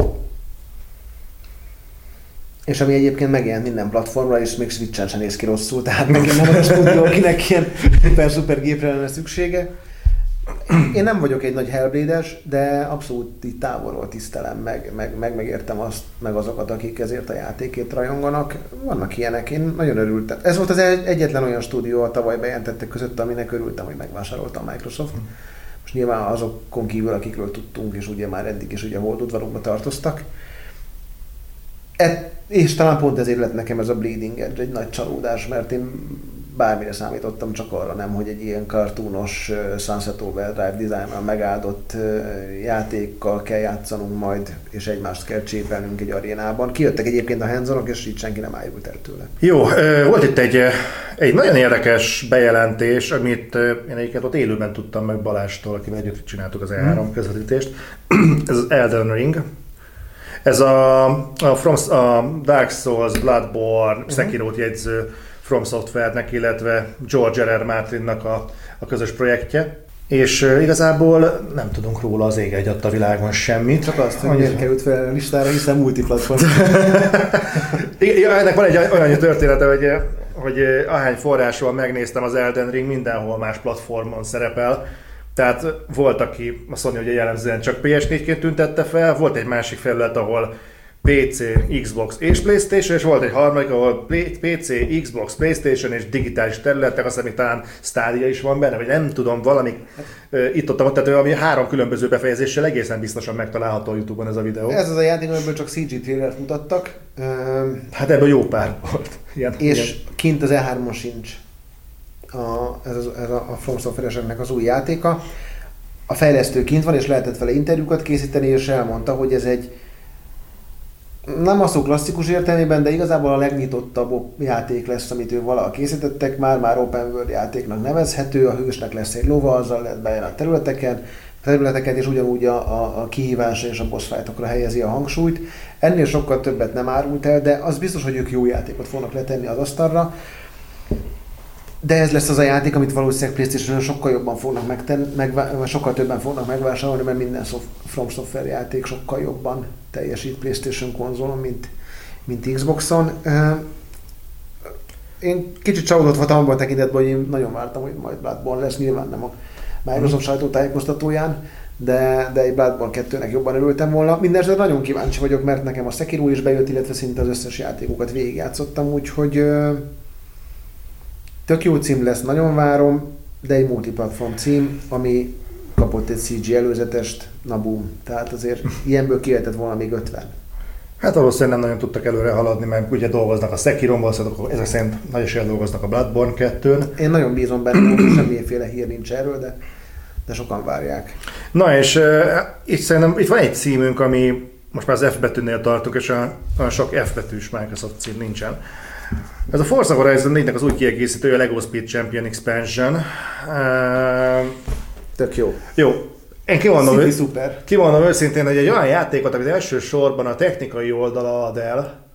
B: És ami egyébként megjelent minden platformra, és még Switch-en sem néz ki rosszul, tehát megint nem az a stúdió, akinek ilyen szuper-szuper gépre lenne szüksége. Én nem vagyok egy nagy hellblade de abszolút így távolról tisztelem, meg, meg, meg megértem azt, meg azokat, akik ezért a játékét rajonganak. Vannak ilyenek, én nagyon örültem. Ez volt az egy- egyetlen olyan stúdió a tavaly bejelentettek között, aminek örültem, hogy megvásárolta a Microsoft. Most nyilván azokon kívül, akikről tudtunk, és ugye már eddig is ugye holdudvarunkba tartoztak. Et, és talán pont ezért lett nekem ez a Bleeding Edge egy nagy csalódás, mert én bármire számítottam, csak arra nem, hogy egy ilyen kartúnos Sunset Overdrive dizájnnal megáldott játékkal kell játszanunk majd, és egymást kell csépelnünk egy arénában. Kijöttek egyébként a hands és így senki nem ájult el tőle.
A: Jó, volt itt egy, egy nagyon érdekes bejelentés, amit én egyébként ott élőben tudtam meg Balástól, akivel együtt csináltuk az E3 közvetítést. Ez az Elden Ring. Ez a, a, From, a Dark Souls, Bloodborne, Sekiro-t jegyző From Software-nek, illetve George R. R. Martinnak a, a közös projektje. És igazából nem tudunk róla az ég egy a világon semmit.
B: Csak azt, hogy miért került fel a listára, hiszen multiplatform.
A: Ja, ennek van egy olyan története, hogy, hogy ahány forrásról megnéztem az Elden Ring, mindenhol más platformon szerepel. Tehát volt, aki azt mondja, hogy jellemzően csak PS4-ként tüntette fel, volt egy másik felület, ahol PC, Xbox és Playstation, és volt egy harmadik, ahol PC, Xbox, Playstation és digitális területek, azt még talán Stadia is van benne, vagy nem tudom, valami itt ott, tehát ami három különböző befejezéssel egészen biztosan megtalálható a Youtube-on ez a videó.
B: ez az a játék, amiből csak CG trailert mutattak,
A: Hát ebből jó pár volt. Ilyen,
B: és
A: ilyen.
B: kint az E3-on sincs a, ez, az, ez a, a From Software-eseknek az új játéka. A fejlesztő kint van, és lehetett vele interjúkat készíteni, és elmondta, hogy ez egy nem a szó klasszikus értelmében, de igazából a legnyitottabb játék lesz, amit ő valaha készítettek, már már open world játéknak nevezhető, a hősnek lesz egy lova, azzal lehet bejön a területeken, területeket, és ugyanúgy a, a, a kihívásra és a boss helyezi a hangsúlyt. Ennél sokkal többet nem árult el, de az biztos, hogy ők jó játékot fognak letenni az asztalra. De ez lesz az a játék, amit valószínűleg playstation sokkal jobban fognak megtenni, meg, sokkal többen fognak megvásárolni, mert minden From Software játék sokkal jobban teljesít PlayStation konzolon, mint, mint Xboxon. Én kicsit csalódott voltam abban a tekintetben, hogy én nagyon vártam, hogy majd Bloodborne lesz, nyilván nem a Microsoft sajtótájékoztatóján, de, de egy Bloodborne 2-nek jobban örültem volna. Mindenesetre nagyon kíváncsi vagyok, mert nekem a Sekiro is bejött, illetve szinte az összes játékokat végigjátszottam, úgyhogy tök jó cím lesz, nagyon várom, de egy multiplatform cím, ami kapott egy CG előzetest, na boom. Tehát azért ilyenből kihetett volna még 50.
A: Hát valószínűleg nem nagyon tudtak előre haladni, mert ugye dolgoznak a Sekiron, valószínűleg ezek szerint nagy is dolgoznak a Bloodborne 2-n.
B: Én nagyon bízom benne, hogy semmiféle hír nincs erről, de, de sokan várják.
A: Na és uh, itt szerintem itt van egy címünk, ami most már az F betűnél tartunk, és olyan, olyan sok F betűs Microsoft cím nincsen. Ez a Forza Horizon 4-nek az új kiegészítője, a Lego Speed Champion Expansion. Uh,
B: Tök jó.
A: Jó, én kimondom,
B: City szuper.
A: kimondom őszintén, hogy egy olyan játékot, amit elsősorban a technikai oldala ad el,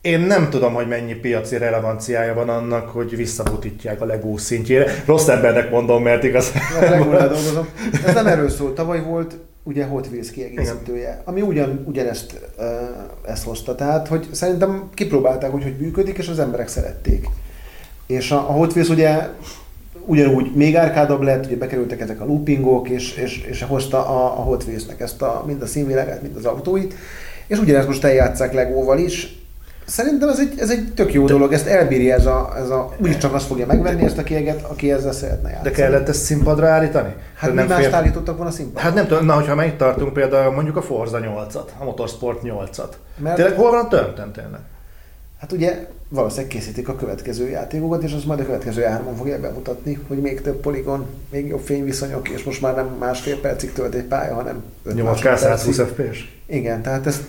A: én nem tudom, hogy mennyi piaci relevanciája van annak, hogy visszabutítják a Lego szintjére. Rossz embernek mondom, mert igaz.
B: dolgozom. Ez nem erről szól. Tavaly volt ugye Hot Wheels kiegészítője, Igen. ami ugyan, ugyanezt uh, ezt hozta. Tehát, hogy szerintem kipróbálták, hogy hogy működik, és az emberek szerették. És a, a Hot Wheels ugye ugyanúgy még árkádabb lett, ugye bekerültek ezek a loopingok, és, és, és hozta a, a Hot ezt a, mind a színvilágát, mind az autóit, és ugyanezt most eljátszák Legóval is, Szerintem ez egy, ez egy tök jó de, dolog, ezt elbírja ez a, ez a úgyis csak azt fogja megvenni ezt a kieget, aki ezzel szeretne játszani.
A: De kellett ezt színpadra állítani?
B: Hát mi mást fél... állítottak volna színpadra?
A: Hát nem tudom, na hogyha meg tartunk például mondjuk a Forza 8-at, a Motorsport 8-at. Mert... Tényleg hol van a Turn tényleg?
B: Hát ugye valószínűleg készítik a következő játékokat, és az majd a következő hárman fogja bemutatni, hogy még több poligon, még jobb fényviszonyok, és most már nem másfél percig tölt egy pálya, hanem
A: 8K 120 FPS.
B: Igen, tehát ez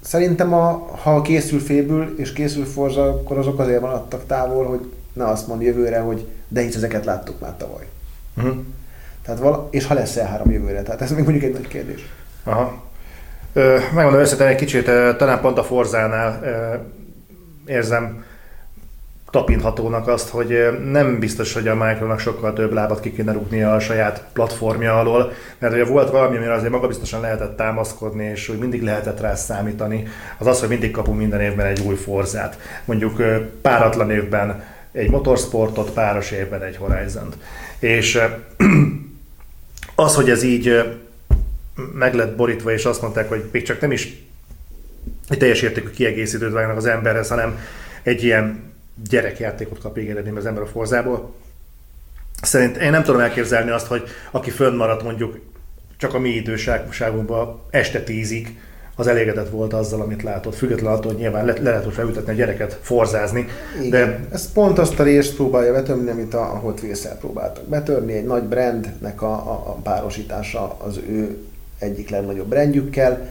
B: szerintem a, ha készül fébül és készül Forza, akkor azok azért maradtak távol, hogy ne azt mond jövőre, hogy de hisz ezeket láttuk már tavaly. Uh-huh. Tehát vala, és ha lesz E3 jövőre, tehát ez még mondjuk egy nagy kérdés.
A: Aha. Megmondom összetlen egy kicsit, talán pont a Forzánál érzem tapinthatónak azt, hogy nem biztos, hogy a Micronak sokkal több lábat ki kéne rúgnia a saját platformja alól, mert ugye volt valami, amire azért magabiztosan lehetett támaszkodni, és hogy mindig lehetett rá számítani, az az, hogy mindig kapunk minden évben egy új forzát. Mondjuk páratlan évben egy motorsportot, páros évben egy Horizon-t. És az, hogy ez így meg lett borítva, és azt mondták, hogy még csak nem is egy teljes értékű kiegészítőt vágnak az emberhez, hanem egy ilyen gyerekjátékot kap végeredményben az ember a forzából. Szerint én nem tudom elképzelni azt, hogy aki fönnmaradt mondjuk csak a mi időságunkban este tízig, az elégedett volt azzal, amit látott, függetlenül attól, hogy nyilván le, le lehet felültetni a gyereket, forzázni.
B: Igen. De... Ez pont azt a részt próbálja betörni, amit a Hot wheels próbáltak betörni, egy nagy brandnek a, a, a párosítása az ő egyik legnagyobb brandjükkel,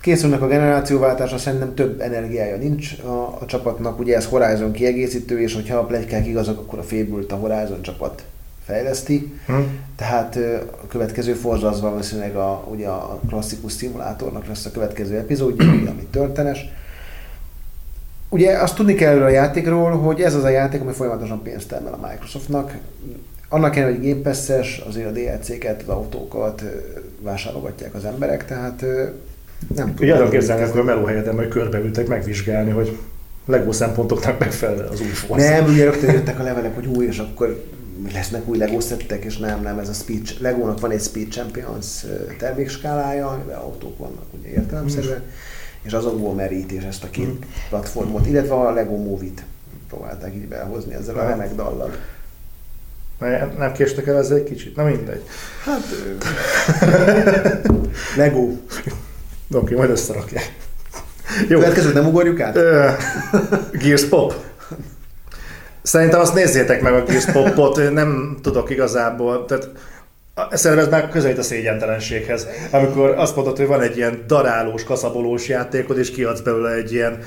B: Készülnek a generációváltásra, szerintem több energiája nincs a, a csapatnak, ugye ez Horizon kiegészítő, és hogyha a plegykák igazak, akkor a fébült a Horizon csapat fejleszti. Hmm. Tehát a következő Forza az valószínűleg a, ugye a klasszikus szimulátornak lesz a következő epizódja, ami történes. Ugye azt tudni kell a játékról, hogy ez az a játék, ami folyamatosan pénzt termel a Microsoftnak. Annak ellenére, hogy Game Pass-es, azért a DLC-ket, az autókat vásárolgatják az emberek, tehát
A: nem tudom. Ugye képzelni, akkor a melóhelyeden majd körbeültek megvizsgálni, hogy LEGO szempontoknak megfelel az új
B: Forza. Nem, ugye rögtön jöttek a levelek, hogy új, és akkor lesznek új LEGO szettek, és nem, nem, ez a Speed, Legónak van egy Speed Champions termékskálája, amivel autók vannak ugye értelemszerűen, és azokból merítés ezt a két hmm. platformot, illetve a LEGO Movie-t próbálták így behozni ezzel a remek dallal.
A: Nem késtek el ezzel egy kicsit? Na mindegy.
B: Hát... Lego.
A: Oké, okay, majd összerakják.
B: Jó. Következőt nem ugorjuk át?
A: Gears Pop. Szerintem azt nézzétek meg a Gears Popot, nem tudok igazából. Tehát Szerintem ez már közelít a szégyentelenséghez. Amikor azt mondod, hogy van egy ilyen darálós, kaszabolós játékod, és kiadsz belőle egy ilyen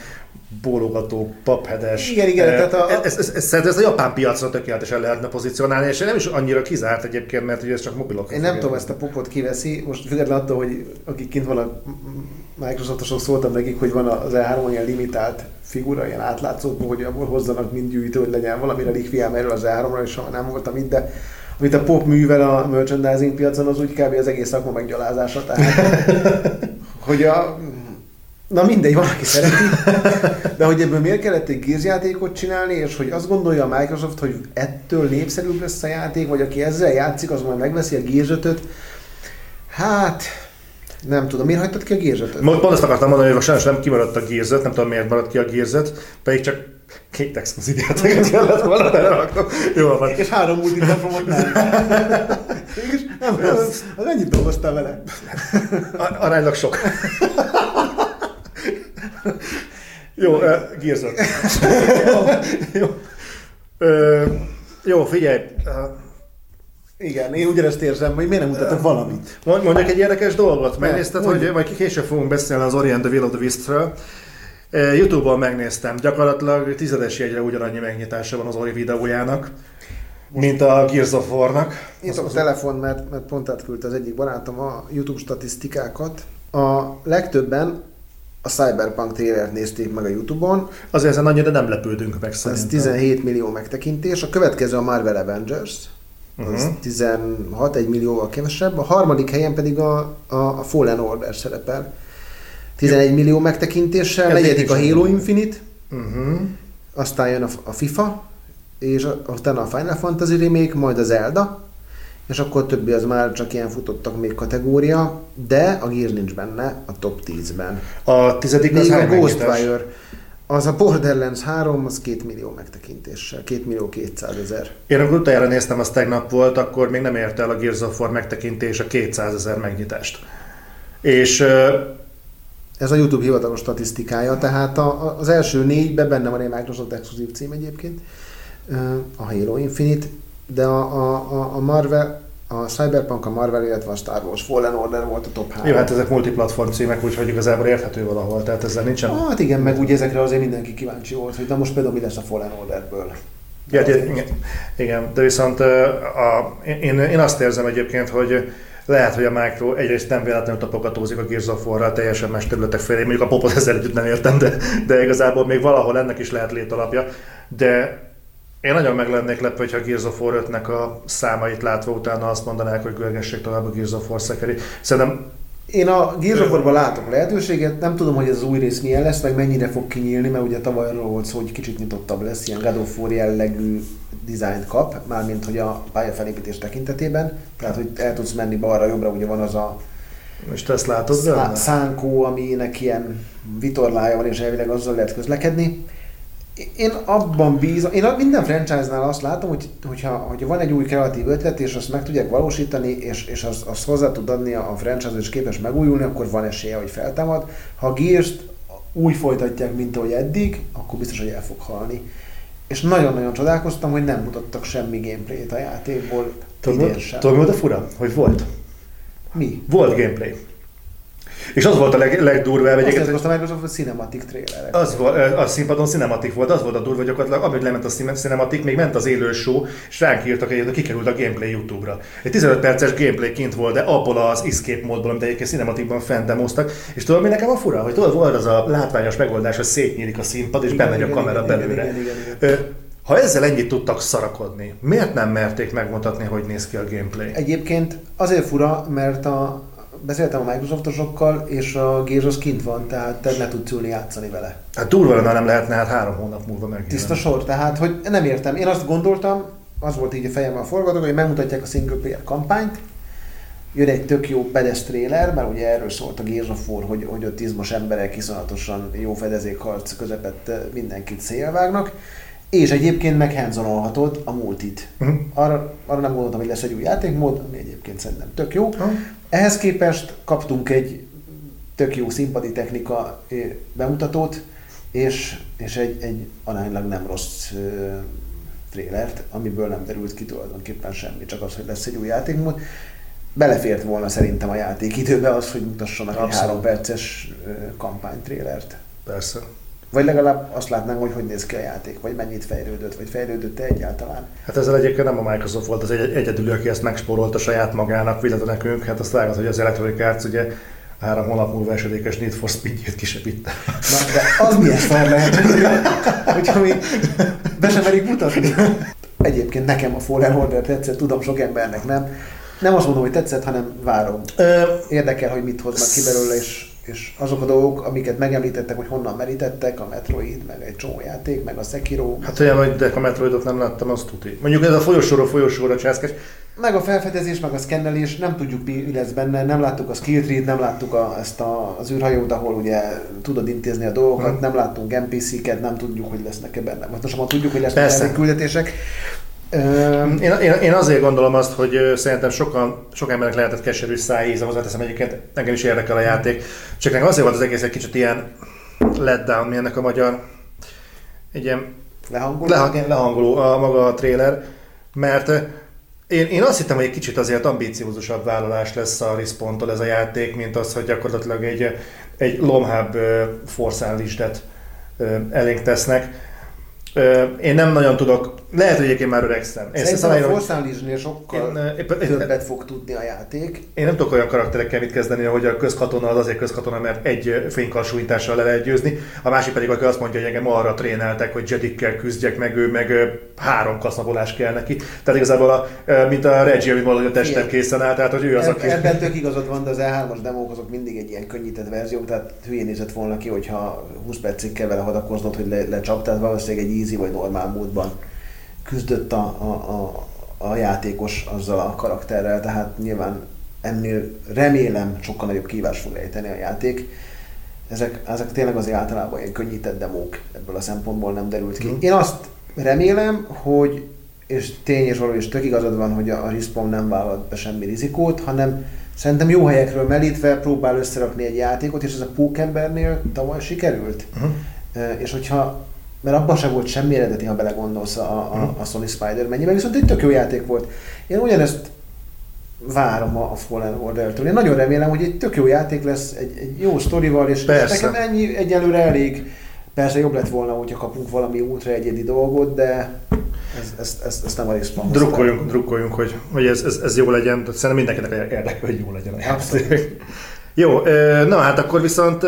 A: bólogató, paphedes.
B: Igen, igen,
A: eh,
B: tehát a-
A: ez, ez, ez, ez, szerintem ez a japán piacra tökéletesen lehetne pozícionálni, és nem is annyira kizárt egyébként, mert ugye ez csak mobilok.
B: Én nem tudom, ezt a popot kiveszi, most függetlenül attól, hogy akik kint vannak Microsoftosok szóltam nekik, hogy van az E3-on ilyen limitált figura, ilyen átlátszó, hogy abból hozzanak mind gyűjtő, hogy legyen valami relikviám erről az E3-ra, és ha nem voltam itt, de amit a pop művel a merchandising piacon, az úgy kb. az egész szakma meggyalázása. Tehát, hogy a, Na mindegy, valaki szereti. De hogy ebből miért kellett egy Gears játékot csinálni, és hogy azt gondolja a Microsoft, hogy ettől népszerűbb lesz a játék, vagy aki ezzel játszik, az majd megveszi a 5-öt. Hát, nem tudom. Miért hagytad ki a Gears 5-öt?
A: Pont azt akartam mondani, hogy sajnos nem kimaradt a 5, nem tudom miért maradt ki a 5, pedig csak két exkluzív játékot kellett volna beleraknom. Jó van.
B: És három multiplatformot nem. Mégis nem, az, az ennyit dolgoztál vele.
A: A- Aránylag sok. Jó, Gears 5. jó. Uh, jó, figyelj. Uh,
B: Igen, én ugyanezt érzem, hogy miért nem mutatok valamit.
A: Mond- Mondjak egy érdekes dolgot. Megnézted, hogy majd később fogunk beszélni az Orient the Will of the. Eh, Youtube-on megnéztem, gyakorlatilag tizedes jegyre ugyanannyi megnyitása van az Ori videójának, mint a Gears of War-nak.
B: Nyitok a telefon, mert, mert pont átküldte az egyik barátom a YouTube statisztikákat. A legtöbben a Cyberpunk trailert nézték meg a YouTube-on,
A: Azért ezen annyira nem lepődünk meg
B: ez
A: szerintem.
B: 17 millió megtekintés, a következő a Marvel Avengers, az
A: Mhm.
B: 16, egy millióval kevesebb, a harmadik helyen pedig a, a, a Fallen Order szerepel. 11 millió megtekintéssel,
A: Ez
B: negyedik a Halo Infinite,
A: Uh-huh.
B: aztán jön a, a FIFA, és utána a Final Fantasy Remake, majd az Zelda, és akkor a többi az már csak ilyen futottak még kategória, de a Gears nincs benne a top 10-ben.
A: A tizedik az
B: Még a
A: hány megnyitás?
B: Ghostwire, az a Borderlands 3, az 2 millió megtekintéssel, 2 millió 200 ezer.
A: Én amikor utoljára néztem, az tegnap volt, akkor még nem ért el a Gears of War megtekintés a 200 ezer megnyitást. És
B: Ez a YouTube hivatalos statisztikája, tehát a, a- az első négyben benne van egy Microsoft exkluzív cím egyébként, a Halo Infinite, de a, a, a- Marvel, a Cyberpunk, a Marvel, illetve a Star Wars Fallen Order volt a top 3.
A: jó, hát ezek multiplatform címek, úgyhogy igazából érthető valahol, tehát ezzel nincsen
B: Hát igen, meg úgy ezekre azért mindenki kíváncsi volt, hogy na most például mi lesz a Fallen Orderből.
A: Ja, de, igen, igen, de viszont a, én, én azt érzem egyébként, hogy lehet, hogy a Micro egyrészt nem véletlenül tapogatózik a Gears of War-ral teljesen más területek felé, mondjuk a popot ezzel együtt nem értem, de, de igazából még valahol ennek is lehet létalapja, de én nagyon meg lennék lepve, hogyha a Gears of War 5-nek a számait látva utána azt mondanák, hogy görgessék tovább a Gears of War szekeri. Szerintem
B: Én a Gears of War-ban látok lehetőséget, nem tudom, hogy ez az új rész milyen lesz, meg mennyire fog kinyílni, mert ugye tavaly arról volt szó, hogy kicsit nyitottabb lesz, ilyen God of War jellegű dizájnt kap, mármint hogy a pályafelépítés tekintetében, tehát hogy el tudsz menni balra-jobbra, ugye van az a
A: most ezt látod
B: szá- szánkó, aminek ilyen vitorlája van, és elvileg azzal lehet közlekedni. Én abban bízom, én minden franchise-nál azt látom, hogy hogyha, hogyha van egy új kreatív ötlet, és azt meg tudják valósítani, és, és azt, azt hozzá tud adni a franchise, és képes megújulni, akkor van esélye, hogy feltámad. Ha a Gears-t úgy folytatják, mint ahogy eddig, akkor biztos, hogy el fog halni. És nagyon-nagyon csodálkoztam, hogy nem mutattak semmi gameplayt a játékból,
A: tudod, mi volt a fura? Hogy volt.
B: Mi?
A: Volt gameplay. És az volt a leg, legdurvább
B: Azt
A: egyébként,
B: most a Microsoft, hogy cinematic trailerek.
A: Az volt, a színpadon cinematik volt, az volt a durva, gyakorlatilag, amíg lement a cine- cinematik, még ment az élő show, és ránk írtak egyet, hogy kikerült a gameplay YouTube-ra. Egy 15 perces gameplay kint volt, de abból az escape módból, amit egyébként cinematikban fendemoztak. És tudod, mi nekem a fura? Hogy tudod, volt az a látványos megoldás, hogy szétnyílik a színpad, és
B: Igen,
A: bemegy a
B: igen,
A: kamera
B: igen,
A: belőle.
B: igen, igen, igen.
A: Ö, Ha ezzel ennyit tudtak szarakodni, miért nem merték megmutatni, hogy néz ki a gameplay?
B: Egyébként azért fura, mert a, beszéltem a Microsoftosokkal, és a Gears az kint van, tehát te ne tudsz ülni játszani vele.
A: Hát durva lenne, nem lehetne hát három hónap múlva megjelenni.
B: Tiszta sor, tehát hogy nem értem. Én azt gondoltam, az volt így a fejemben a forgatók, hogy megmutatják a single player kampányt, jön egy tök jó pedes trailer, mert ugye erről szólt a Gears of War, hogy, hogy ott izmos emberek iszonyatosan jó fedezékharc közepette mindenkit szélvágnak, és egyébként meghandzonolhatod a multit.
A: Mhm.
B: Arra, arra nem gondoltam, hogy lesz egy új játékmód, ami egyébként szerintem tök jó.
A: Ha?
B: Ehhez képest kaptunk egy tök jó színpadi technika ö, bemutatót, és, és egy, egy aránylag nem rossz ö, trélert, amiből nem derült ki tulajdonképpen semmi, csak az, hogy lesz egy új játékmód. belefért volna szerintem a játékidőbe az, hogy mutassanak
A: Abszolút.
B: egy három perces ö, kampánytrélert.
A: Persze.
B: Vagy legalább azt látnánk, hogy hogy néz ki a játék, vagy mennyit fejlődött, vagy fejlődött-e egyáltalán.
A: Hát ezzel egyébként nem a Microsoft volt az egy, egyedül, aki ezt megspórolta saját magának, illetve nekünk. Hát azt vágod, hogy az Electronic Arts ugye három hónap múlva esedékes Need for Speed-jét kisepitte.
B: Na, de az milyen szar lehet, hogyha még be sem merik mutatni. Egyébként nekem a Fallen Order tetszett, tudom sok embernek nem. Nem azt mondom, hogy tetszett, hanem várom. Érdekel, hogy mit hoznak ki belőle, és, és azok a dolgok, amiket megemlítettek, hogy honnan merítettek, a Metroid, meg egy csomó játék, meg a Sekiro,
A: hát olyan, hogy de a Metroidot nem láttam, azt tuti. Mondjuk ez a folyosóról folyosóra császkás.
B: meg a felfedezés, meg a szkennelés, nem tudjuk mi mi lesz benne, nem láttuk a skill tree nem láttuk a, ezt a, az űrhajót, ahol ugye tudod intézni a dolgokat,
A: Mhm.
B: nem láttunk NPC-ket, nem tudjuk, hogy lesznek-e benne. Most most tudjuk, hogy lesznek
A: Persze.
B: küldetések.
A: Én, én, én, azért gondolom azt, hogy szerintem sokan, sok embernek lehetett keserű szájíze, hozzáteszem egyébként, engem is érdekel a játék. Csak nekem azért volt az egész egy kicsit ilyen letdown, mi ennek a magyar, egy ilyen
B: lehangoló.
A: lehang, lehangoló a maga a trailer, mert én, én azt hittem, hogy egy kicsit azért ambíciózusabb vállalás lesz a Respawn-tól ez a játék, mint az, hogy gyakorlatilag egy, egy Unleashed-et ö, elénk tesznek. Ö, Én nem nagyon tudok, lehet, hogy egyébként már öregszem. Én
B: Szerintem a Unleashed-nél sokkal
A: Én, ö, éppen-
B: többet fog tudni a játék.
A: én nem tudok olyan karakterekkel mit kezdeni, hogy a közkatona az azért közkatona, mert egy fénykalsújtással le lehet győzni, a másik pedig, aki azt mondja, hogy engem arra tréneltek, hogy jedikkel küzdjek, meg ő meg három kaszabolás kell neki. Tehát igazából, a, mint a Reggie, amit valahogy a testem készen áll, tehát hogy ő az, aki...
B: Ebben tök igazad van, de az E3-as demók azok mindig egy ilyen könnyített verzió, tehát hülyén nézett volna ki, hogyha 20 percig kell vele hadakoznod, hogy le, lecsap, tehát valószínűleg egy easy vagy normál módban küzdött a, a, a, a játékos azzal a karakterrel, tehát nyilván ennél remélem sokkal nagyobb kívás fog ejteni a játék. Ezek, ezek tényleg azért általában ilyen könnyített demók, ebből a szempontból nem derült ki.
A: Mhm.
B: Én azt remélem, hogy és tény és való, és tök igazad van, hogy a, a Respawn nem vállalt be semmi rizikót, hanem szerintem jó helyekről melítve próbál összerakni egy játékot, és ez a Pókembernél tavaly sikerült.
A: Uh-huh.
B: És hogyha, mert abban sem volt semmi eredeti, ha belegondolsz a, a, a Sony spider mennyiben, viszont egy tök jó játék volt. Én ugyanezt várom a a Fallen Order-től. Én nagyon remélem, hogy egy tök jó játék lesz, egy, egy jó sztorival, és, és nekem ennyi egyelőre elég. Persze jobb lett volna, hogyha kapunk valami ultra egyedi dolgot, de ez, ezt, ezt, ezt nem a hozta.
A: Drukkoljunk, drukkoljunk, hogy, hogy ez, ez, ez jó legyen. Szerintem mindenkinek érdekel, hogy jó legyen
B: Abszolút.
A: Jó, na hát akkor viszont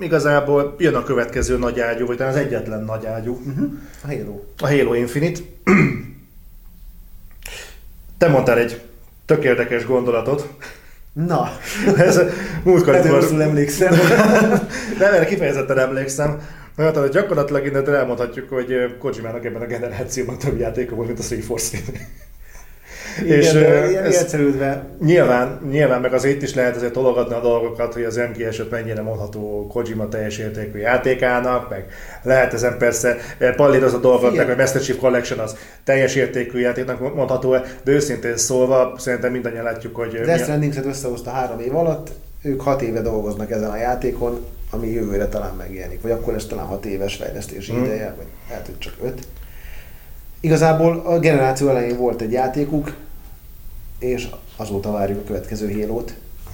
A: igazából jön a következő nagy ágyú, vagy talán az egyetlen nagy ágyú,
B: Uh-huh. A Halo.
A: a Halo Infinite. Te mondtál egy tök érdekes gondolatot.
B: Na,
A: Ez múltkor, amikor-
B: rosszul emlékszem.
A: Nem, erre kifejezetten emlékszem. Hát, hogy gyakorlatilag innen elmondhatjuk, hogy Kojimának ebben a generációban több játéka volt, mint a Three Force
B: Igen,
A: És,
B: de
A: ez-
B: egyszerűdve
A: Nyilván, nyilván meg azért itt is lehet azért tologatni a dolgokat, hogy az MGS-öt mennyire mondható Kojima teljes értékű játékának, meg lehet ezen persze eh, pallíroz a dolgot, meg a Master Chief Collection az teljes értékű játéknak mondható de őszintén szólva szerintem mindannyian látjuk, hogy...
B: Death Stranding-et összehozta három év alatt, ők hat éve dolgoznak ezen a játékon, ami jövőre talán megjelenik, vagy akkor lesz talán hat éves fejlesztési
A: Mhm.
B: ideje, vagy lehet, hogy csak öt. Igazából a generáció elején volt egy játékuk, és azóta várjuk a következő halo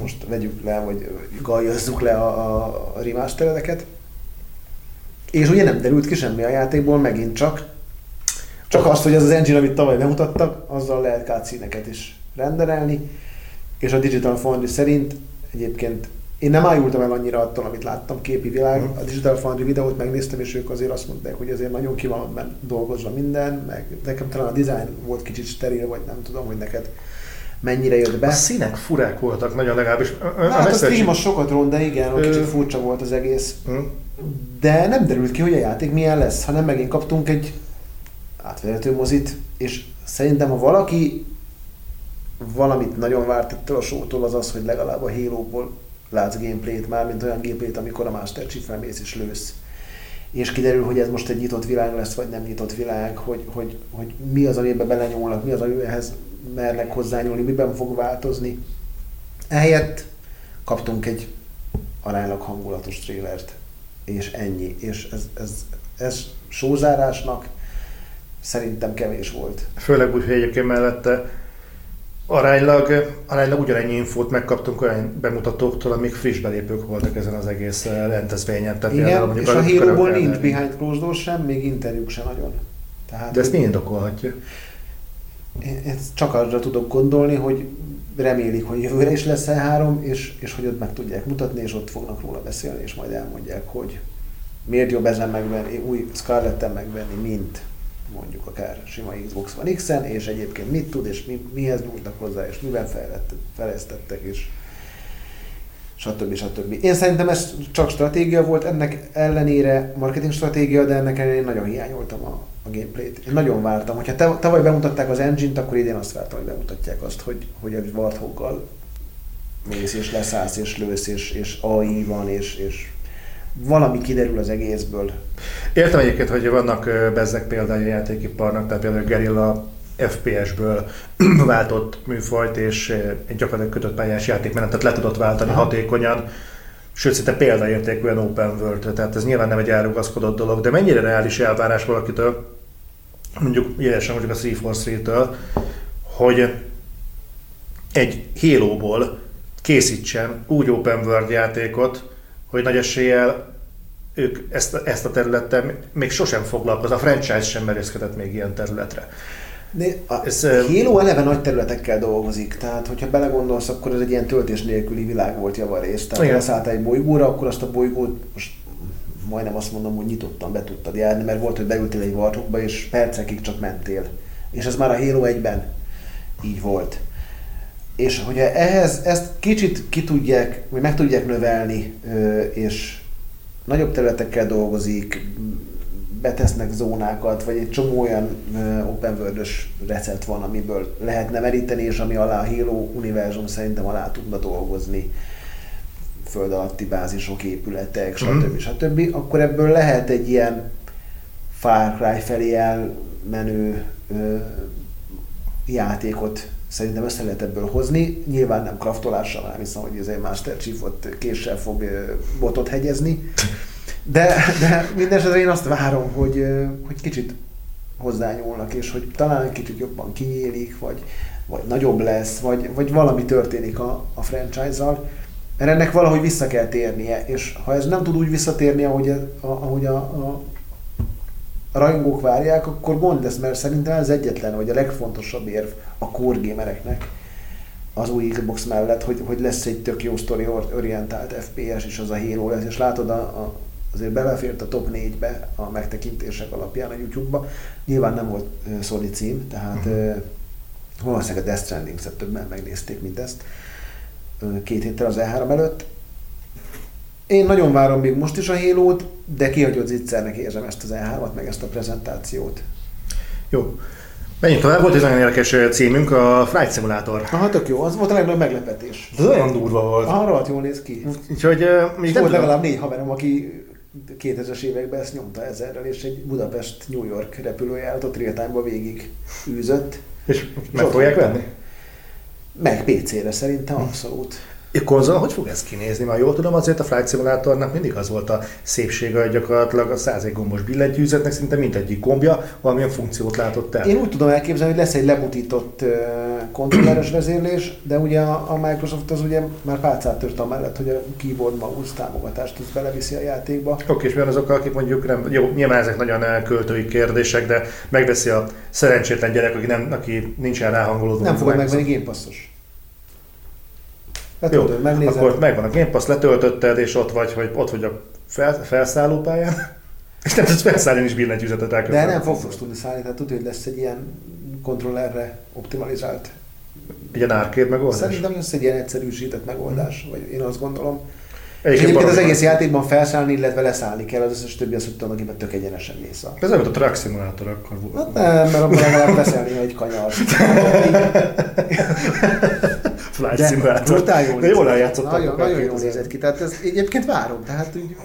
B: Most vegyük le, vagy galjazzuk le a, a, remasteredeket. És ugye nem derült ki semmi a játékból, megint csak. Csak azt, hogy az az engine, amit tavaly bemutattak, azzal lehet cutscene is renderelni. És a Digital Foundry szerint egyébként én nem ájultam el annyira attól, amit láttam képi világ. A Digital Foundry videót megnéztem, és ők azért azt mondták, hogy azért nagyon ki van dolgozva minden, meg nekem talán a design volt kicsit steril, vagy nem tudom, hogy neked mennyire jött
A: A
B: be.
A: színek furák voltak nagyon legalábbis. A- a- a
B: Hát a stream az sokat ront, de igen,
A: Ö-
B: kicsit furcsa volt az egész.
A: Hm?
B: De nem derült ki, hogy a játék milyen lesz, hanem megint kaptunk egy átvezető mozit, és szerintem, ha valaki valamit nagyon várt ettől a showtól, az az, hogy legalább a Halo-ból látsz gameplayt már, mint olyan gameplayt, amikor a Master Chief mész és lősz. És kiderül, hogy ez most egy nyitott világ lesz, vagy nem nyitott világ, hogy, hogy, hogy mi az, amiben belenyúlnak, mi az, amihez mernek hozzányúlni, miben fog változni. Ehelyett kaptunk egy aránylag hangulatos trélert, és ennyi. És ez, ez, ez sózárásnak szerintem kevés volt.
A: Főleg úgy, hogy egyébként mellette aránylag, aránylag ugyanennyi infót megkaptunk olyan bemutatóktól, amik friss belépők voltak ezen az egész rendezvényen.
B: Tehát Igen, és a Halo-ból nincs behind closed door sem, még interjúk sem nagyon.
A: Tehát, De ezt mi indokolhatja?
B: Én csak arra tudok gondolni, hogy remélik, hogy jövőre is lesz E3, és, és hogy ott meg tudják mutatni, és ott fognak róla beszélni, és majd elmondják, hogy miért jobb ezen megvenni, új Scarlett-en megvenni, mint mondjuk akár sima Xbox One X-en, és egyébként mit tud, és mi, mihez nyújtnak hozzá, és miben fejlesztettek, és stb. stb. Én szerintem ez csak stratégia volt, ennek ellenére marketing stratégia, de ennek ellenére én nagyon hiányoltam a, a gameplayt. Én nagyon vártam, hogyha tavaly bemutatták az engine-t, akkor idén azt vártam, hogy bemutatják azt, hogy, hogy a Warthoggal mész, és leszállsz, és lősz, és, és AI van, és, és valami kiderül az egészből.
A: Értem egyébként, hogy vannak bezzek például a játékiparnak, tehát például Gerilla FPS-ből váltott műfajt, és egy gyakorlatilag kötött pályás játékmenetet le tudott váltani Aha. hatékonyan, sőt, szinte példaértékűen open world, tehát ez nyilván nem egy elrugaszkodott dolog, de mennyire reális elvárás valakitől, mondjuk jelesen mondjuk a 343-től, hogy egy Halo-ból készítsen úgy open world játékot, hogy nagy eséllyel ők ezt, ezt a területtel még sosem foglalkoznak, a franchise sem merészkedett még ilyen területre.
B: De a ez, Halo eleve nagy területekkel dolgozik, tehát hogyha belegondolsz, akkor ez egy ilyen töltés nélküli világ volt javarészt. Tehát ha leszálltál egy bolygóra, akkor azt a bolygót most majdnem azt mondom, hogy nyitottan be tudtad járni, mert volt, hogy beültél egy vartokba, és percekig csak mentél. És ez már a Halo 1-ben így volt. És hogyha ehhez ezt kicsit ki tudják, vagy meg tudják növelni, és nagyobb területekkel dolgozik, betesznek zónákat, vagy egy csomó olyan open world recept van, amiből lehetne meríteni, és ami alá a Halo univerzum szerintem alá tudna dolgozni föld alatti bázisok, épületek, stb. Mm. stb. Akkor ebből lehet egy ilyen Far Cry felé elmenő ö, játékot szerintem össze lehet ebből hozni. Nyilván nem kraftolással, nem hiszem, hogy ez egy Master Chief késsel fog botot hegyezni. De, de mindesetre én azt várom, hogy, hogy kicsit hozzányúlnak, és hogy talán egy kicsit jobban kinyílik, vagy, vagy nagyobb lesz, vagy, vagy valami történik a, a franchise-zal. Mert ennek valahogy vissza kell térnie, és ha ez nem tud úgy visszatérni, ahogy, a, ahogy a, a, a rajongók várják, akkor gond lesz, mert szerintem ez egyetlen, vagy a legfontosabb érv a core gamereknek az új Xbox mellett, hogy, hogy lesz egy tök jó story orientált FPS, és az a Halo lesz, és látod a, a azért belefért a top 4-be a megtekintések alapján a YouTube-ba. Nyilván nem volt Sony cím, tehát uh-huh. valószínűleg a Death stranding többen megnézték, mint ezt két héttel az E3 előtt. Én nagyon várom még most is a halo de kihagyott zicsernek érzem ezt az E3-at, meg ezt a prezentációt.
A: Jó. Menjünk tovább, volt egy nagyon érdekes címünk, a Flight Simulator.
B: Aha, tök jó, az volt a legnagyobb meglepetés.
A: Ez olyan durva volt.
B: Aha, rohadt jól néz ki.
A: Úgyhogy uh,
B: még volt legalább négy haverom, aki 2000-es években ezt nyomta ezerrel, és egy Budapest-New York repülőjárat ott real végig űzött.
A: És meg fogják venni?
B: Meg PC-re szerintem abszolút.
A: A konzol hogy fog ez kinézni? Már jól tudom, azért a Flight Simulatornak mindig az volt a szépsége, hogy gyakorlatilag a 101 gombos billentyűzetnek szinte mindegyik gombja valamilyen funkciót látott el.
B: Én úgy tudom elképzelni, hogy lesz egy lebutított uh, kontrolleres vezérlés, de ugye a, a Microsoft az ugye már pálcát tört amellett, hogy a keyboard mouse támogatást az beleviszi a játékba.
A: Oké, okay, és mi van azokkal, akik mondjuk nem, jó, nyilván ezek nagyon költői kérdések, de megveszi a szerencsétlen gyerek, aki, nem, aki nincsen ráhangolódva.
B: Nem fogod megvenni Game Passos.
A: Letöltöd, Jó, megnézed. akkor megvan a Game Pass, letöltötted, és ott vagy, hogy ott vagy a fel, felszállópályán, és nem tudsz felszállni is billentyűzetet
B: el. De nem fogsz tudni szállni, tehát tudod, hogy lesz egy ilyen kontrollerre optimalizált.
A: Egy ilyen arcade megoldás?
B: Szerintem lesz egy ilyen egyszerűsített megoldás, hmm. vagy én azt gondolom. Egyébként, egyébként az egész játékban felszállni, illetve leszállni kell, az összes többi azt tudtam, akiben tök egyenesen mész.
A: Ez olyan, a Truck Simulator akkor
B: volt. Hát nem, mert abban legalább beszélni egy kanyar.
A: Flight Simulator. Voltál
B: jól,
A: De jól eljátszottak.
B: Nagyon, nagyon jól nézett ki. Tehát ez egyébként várom, tehát úgy,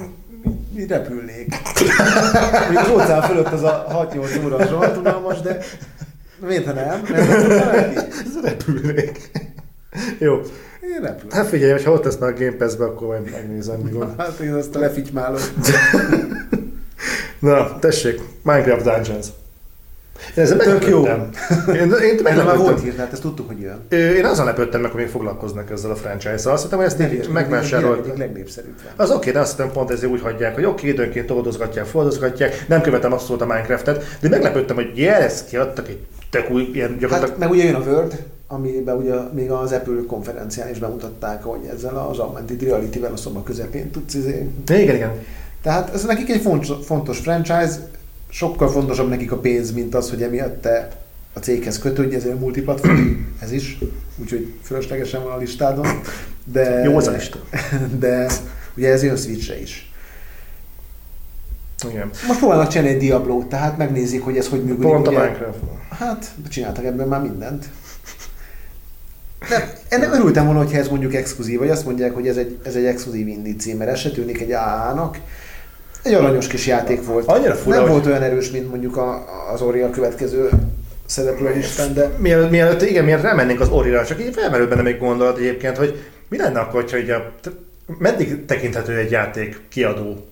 B: úgy repülnék. Még az óceán fölött az a 6-8 óra rohadt unalmas, de miért ha nem?
A: Ez repülnék. Jó.
B: Én repülök.
A: Hát figyelj, ha ott tesznek a Game Pass-be, akkor majd megnézem, mi van.
B: Hát én azt lefitymálom.
A: Na, tessék, Minecraft Dungeons. Én ezzel
B: Tök jó.
A: Én, én
B: Mert már volt hír, tehát ezt tudtuk, hogy jön.
A: Én azon lepődtem meg, hogy még foglalkoznak ezzel a franchise-szal. Azt hittem, hogy ezt így megvásárolt.
B: Egyik legnépszerűbb.
A: Az oké, de azt hiszem pont ezért úgy hagyják, hogy oké, időnként oldozgatják, fordozgatják, nem követem abszolút a Minecraftet, de meglepődtem, hogy yes, kiadtak egy tök új, ilyen gyakorlatilag...
B: Hát meg ugye jön a Word, amiben ugye még az Apple konferencián is bemutatták, hogy ezzel az augmented reality-vel a szoba közepén tudsz izé.
A: Igen, igen.
B: Tehát ez nekik egy fontos, fontos franchise, sokkal fontosabb nekik a pénz, mint az, hogy emiatt te a céghez kötődj, ezért multiplatform, ez is, úgyhogy fölöslegesen van a listádon. De,
A: Jó az a lista.
B: De ugye ez jön Switchre is.
A: igen.
B: Most próbálnak csinálni egy Diablo-t, tehát megnézik, hogy ez hogy működik.
A: Pont a. Minecraft.
B: Hát, csináltak ebben már mindent. De ennek örültem volna, hogyha ez mondjuk exkluzív, vagy azt mondják, hogy ez egy, ez egy exkluzív indie cím, mert ez se tűnik egy AA-nak. Egy aranyos kis játék volt.
A: Annyira fura,
B: Nem
A: hogy-
B: volt olyan erős, mint mondjuk a, az Ori a következő szereplő listán, de
A: Mielőtt, mielőtt, igen, mielőtt rámennénk az Orira, csak így felmerül bennem egy gondolat egyébként, hogy mi lenne akkor, hogyha így a, meddig tekinthető egy játék kiadó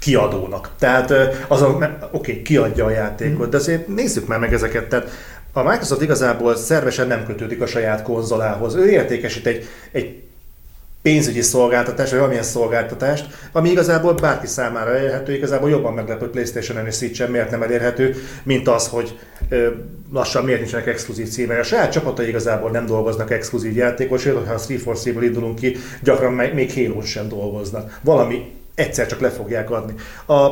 A: kiadónak. Tehát az a, oké, kiadja a játékot, de azért nézzük már meg ezeket. Tehát a Microsoft igazából szervesen nem kötődik a saját konzolához. Ő értékesít egy, egy pénzügyi szolgáltatás, vagy valamilyen szolgáltatást, ami igazából bárki számára elérhető, igazából jobban meglepő Playstation-en és Switch-en miért nem elérhető, mint az, hogy ö, lassan miért nincsenek exkluzív címek. A saját csapatai igazából nem dolgoznak exkluzív játékos, sőt, ha a 343-ból indulunk ki, gyakran még halo sem dolgoznak. Valami egyszer csak le fogják adni. A,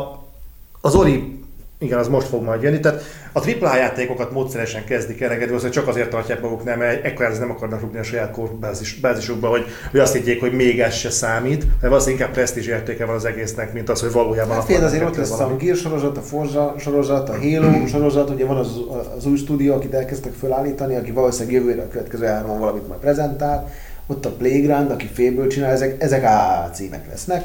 A: az Ori igen, az most fog majd jönni. Tehát a AAA játékokat módszeresen kezdik elengedni, hogy csak azért tartják maguknál, mert ekkor nem akarnak rúgni a saját bázis, bázisukba, hogy, hogy azt higgyék, hogy még ez se számít, mert az inkább presztízs értéke van az egésznek, mint az, hogy valójában
B: Hát például azért ott lesz
A: ettől
B: a Gear sorozat, a Forza sorozat, a Halo sorozat, ugye van az, az új stúdió, akit elkezdtek felállítani, aki valószínűleg jövőre a következő hárman valamit majd prezentál. Ott a Playground, aki félből csinál, ezek, ezek AAA címek lesznek.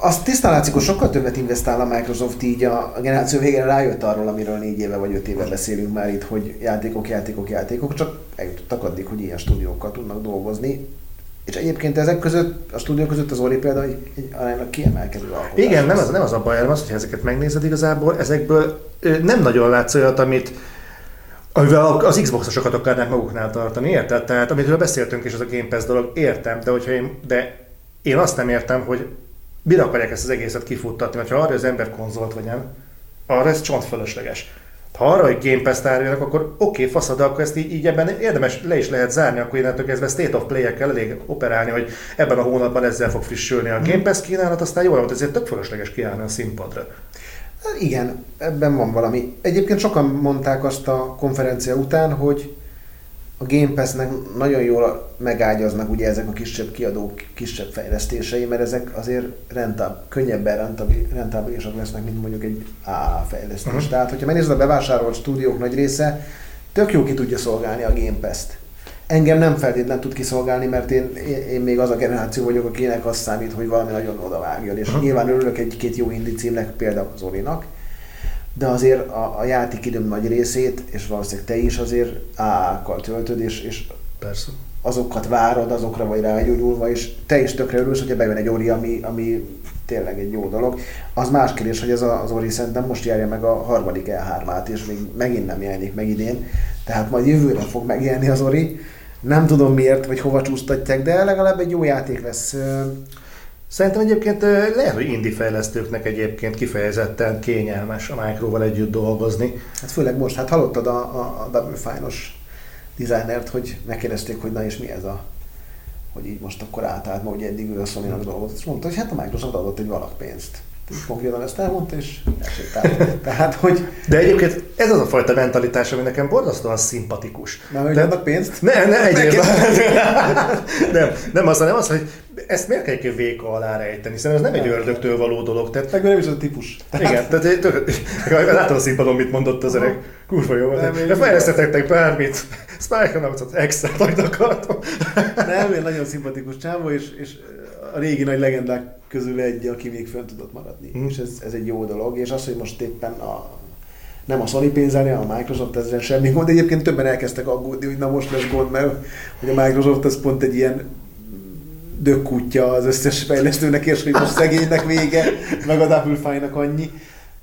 B: A- Az tisztán látszik, hogy sokkal többet investál a Microsoft így a, a generáció végére rájött arról, amiről négy éve vagy öt éve beszélünk már itt, hogy játékok, játékok, játékok, csak eljutottak addig, hogy ilyen stúdiókkal tudnak dolgozni. És egyébként ezek között, a stúdió között az Ori például egy, egy aránylag kiemelkedő alkotás.
A: Igen, nem az, nem az a baj, hanem az, hogy ezeket megnézed igazából, ezekből nem nagyon látsz olyat, amit amivel az Xbox-osokat akarnák maguknál tartani, érted? Tehát amiről beszéltünk is, az a Game Pass dolog, értem, de, hogyha én, de én azt nem értem, hogy mire akarják ezt az egészet kifuttatni, mert ha arra az ember konzolt vegyen, arra ez csont fölösleges. Ha arra, hogy Game Pass tároljanak, akkor oké, okay, faszad, akkor ezt így, így, ebben érdemes le is lehet zárni, akkor innentől kezdve State of Play-ekkel elég operálni, hogy ebben a hónapban ezzel fog frissülni a Game Pass kínálat, aztán jól volt, ezért tök fölösleges kiállni a színpadra.
B: Hát Igen, ebben van valami. Egyébként sokan mondták azt a konferencia után, hogy a Game Pass-nek nagyon jól megágyaznak ugye ezek a kisebb kiadók, kisebb fejlesztései, mert ezek azért rentáb, könnyebben rentábil, rentábilisak lesznek, mint mondjuk egy AA fejlesztés. Uh-huh. Tehát, hogyha megnézed a bevásárolt stúdiók nagy része, tök jó ki tudja szolgálni a Game Pass-t. Engem nem feltétlenül tud kiszolgálni, mert én, én, még az a generáció vagyok, akinek az számít, hogy valami nagyon odavágjon. És
A: Aha.
B: nyilván örülök egy-két jó indie címnek, például az Orinak, de azért a, a játékidőm nagy részét, és valószínűleg te is azért AA-kkal töltöd, és, és
A: Persze.
B: azokat várod, azokra vagy rágyógyulva, és te is tökre örülsz, hogyha bejön egy Ori, ami, ami tényleg egy jó dolog. Az más kérdés, hogy ez a- az Ori szerintem most járja meg a harmadik E3-át, és még megint nem jelenik meg idén, tehát majd jövőre fog megjelenni az Ori. Nem tudom miért, vagy hova csúsztatják, de legalább egy jó játék lesz.
A: Szerintem egyébként lehet, hogy indie fejlesztőknek egyébként kifejezetten kényelmes a Microval együtt dolgozni.
B: Hát főleg most, hát hallottad a, a, a Fine-os designert, hogy megkérdezték, hogy na és mi ez a hogy így most akkor átállt, mert ugye eddig ő a Sony-nak dolgozott, és mondta, hogy hát a Microsoft adott egy valak pénzt. Így konkrétan ezt elmondta, és elsétált. Tehát, hogy
A: De egyébként ez az a fajta mentalitás, ami nekem borzasztóan szimpatikus.
B: nem, hogy
A: De-
B: adnak pénzt,
A: Ne, ne, egyrészt. nem, nem az, hanem az, hogy ezt miért kell egy véka alá rejteni, hiszen ez nem egy ördögtől való dolog. Tehát,
B: meg nem is az a típus.
A: igen, tehát tök, látod a színpadon, mit mondott az öreg. Kurva jó.
B: Nem,
A: De fejlesztetek bármit. Spike-Nauts, extra nagy akartam.
B: Nem, én nagyon szimpatikus csávó, és, és a régi nagy legendák közül egy, aki még fönn tudott maradni.
A: Mm.
B: És ez, ez egy jó dolog, és az, hogy most éppen a nem a Sony pénzelni, a Microsoft ezzel semmi gond. Egyébként többen elkezdtek aggódni, hogy na most lesz gond, mert hogy a Microsoft az pont egy ilyen dökkútja az összes fejlesztőnek, és hogy most szegénynek vége, meg a Double Fine-nak annyi.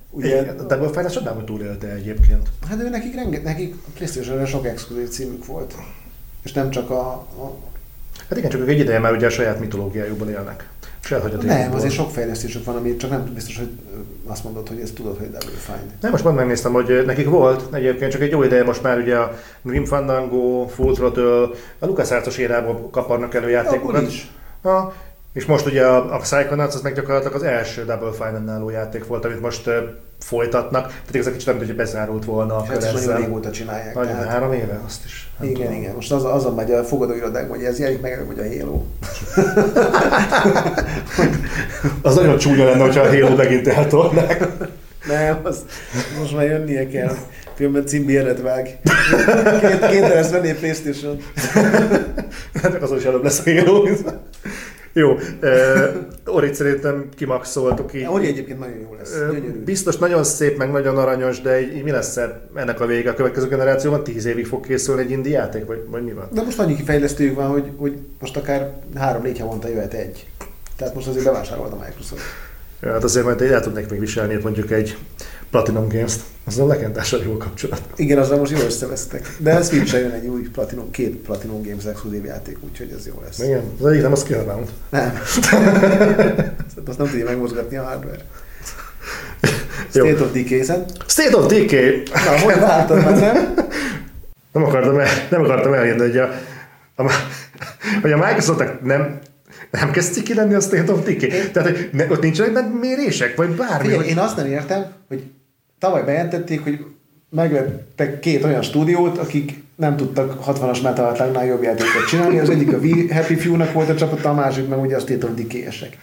B: Ugye,
A: Igen, a Double Fine csodálom, hogy túlélte egyébként.
B: hát ő nekik, renge, nekik a playstation sok exkluzív címük volt. És nem csak a, a
A: Hát igen, csak ők egy ideje már ugye a saját mitológiájukból élnek. Saját
B: nem, azért sok fejlesztésük van, ami csak nem biztos, hogy azt mondod, hogy ezt tudod, hogy Double Fine.
A: Nem, most pont megnéztem, hogy nekik volt egyébként csak egy jó ideje most már ugye a Grim Fandango, Full Throttle, a LucasArts-os érából kaparnak elő játékokat.
B: Abból is.
A: Ha, és most ugye a, a Psychonauts az meg gyakorlatilag az első Double Fine álló játék volt, amit most uh, folytatnak. Tehát ez egy kicsit olyan, mint hogy bezárult volna a
B: És
A: kör
B: is nagyon
A: ezzel.
B: régóta csinálják.
A: Nagyon,
B: tehát-
A: három éve, azt is. nem
B: Igen,
A: tudom.
B: igen. Most az, azon megy a fogadóirodákban, hogy ez jelenik meg hogy a Halo.
A: Az nagyon csúnya lenne, hogyha a Halo megint eltolnák.
B: Nem, az most már jönnie kell. Különben cimbi ered vág. Két, két lesz venni a Playstation.
A: Hát azon is előbb lesz a Halo. Jó, uh, Orit szerintem kimaxoltuk így.
B: Ori egyébként nagyon jó lesz. Gyönyörű.
A: Biztos nagyon szép, meg nagyon aranyos, de így, így mi lesz ennek a vége? A következő generációban tíz évig fog készülni egy indie játék, vagy, vagy mi van?
B: De most annyi kifejlesztőjük van, hogy, hogy most akár három-négy havonta jöhet egy. Tehát most azért bevásárolt a Microsoft.
A: Ja, hát azért majd el tudnék még viselni mondjuk egy Platinum Games-t. Azzal lekentással jó kapcsolat.
B: Igen, azzal most jól összevesztek. De ez switch jön egy új Platinum, két Platinum Games exkluzív játék, úgyhogy ez jó lesz.
A: Igen, az egyik nem a Skillbound.
B: Nem. Azt nem tudja megmozgatni a hardware.
A: Jó.
B: State of Decay-en.
A: State of Decay!
B: Na, hogy váltad meg, nem?
A: Nem akartam, el, nem akartam elérni, hogy a, a, hogy a Microsoftnak nem, nem kezd ciki lenni a State of Decay. Tehát, hogy ne, ott nincsenek benne mérések, vagy bármi.
B: Figyelj,
A: hogy...
B: én azt nem értem, hogy tavaly bejelentették, hogy megvettek két olyan stúdiót, akik nem tudtak 60-as metalatágnál jobb játékot csinálni. Az egyik a We Happy Few-nak volt a csapata, a másik meg ugye a State of Decay-esek.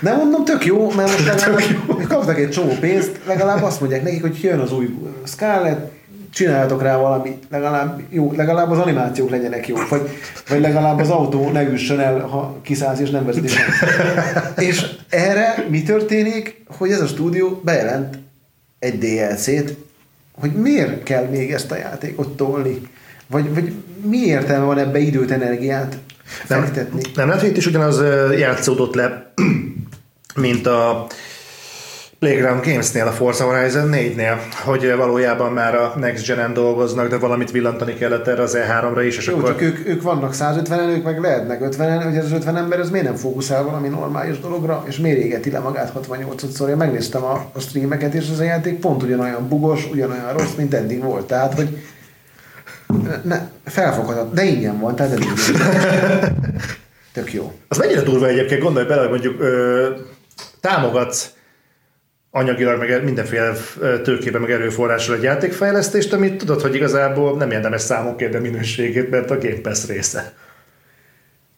B: De mondom, tök jó, mert most legalább kaptak egy csomó pénzt, legalább azt mondják nekik, hogy jön az új Scarlet, csináljatok rá valamit, legalább, jó, legalább az animációk legyenek jók, vagy, vagy legalább az autó ne üssön el, ha kiszállsz és nem vezeti senki. És erre mi történik, hogy ez a stúdió bejelent egy DLC-t, hogy miért kell még ezt a játékot tolni? Vagy, vagy mi értelme van ebbe időt, energiát fektetni?
A: Nem lehet, hogy itt is ugyanaz játszódott le, mint a Playground Games-nél, a Forza Horizon 4-nél, hogy valójában már a Next Gen-en dolgoznak, de valamit villantani kellett erre az E3-ra is, és
B: Jó,
A: akkor...
B: csak ők, ők vannak 150-en, ők meg lehetnek 50-en, hogy az 50 ember, ez miért nem fókuszál valami normális dologra, és miért égeti le magát 68-szor. Én megnéztem a, a streameket, és ez a játék pont ugyanolyan bugos, ugyanolyan rossz, mint eddig volt. Tehát, hogy ne, felfoghatat, de ingyen van, tehát eddig Tök jó.
A: Az mennyire durva egyébként, gondolj bele, hogy mondjuk ö, támogatsz anyagilag, meg mindenféle tőkében, meg erőforrással egy játékfejlesztést, amit tudod, hogy igazából nem érdemes számon kérni a minőségét, mert a Game Pass része.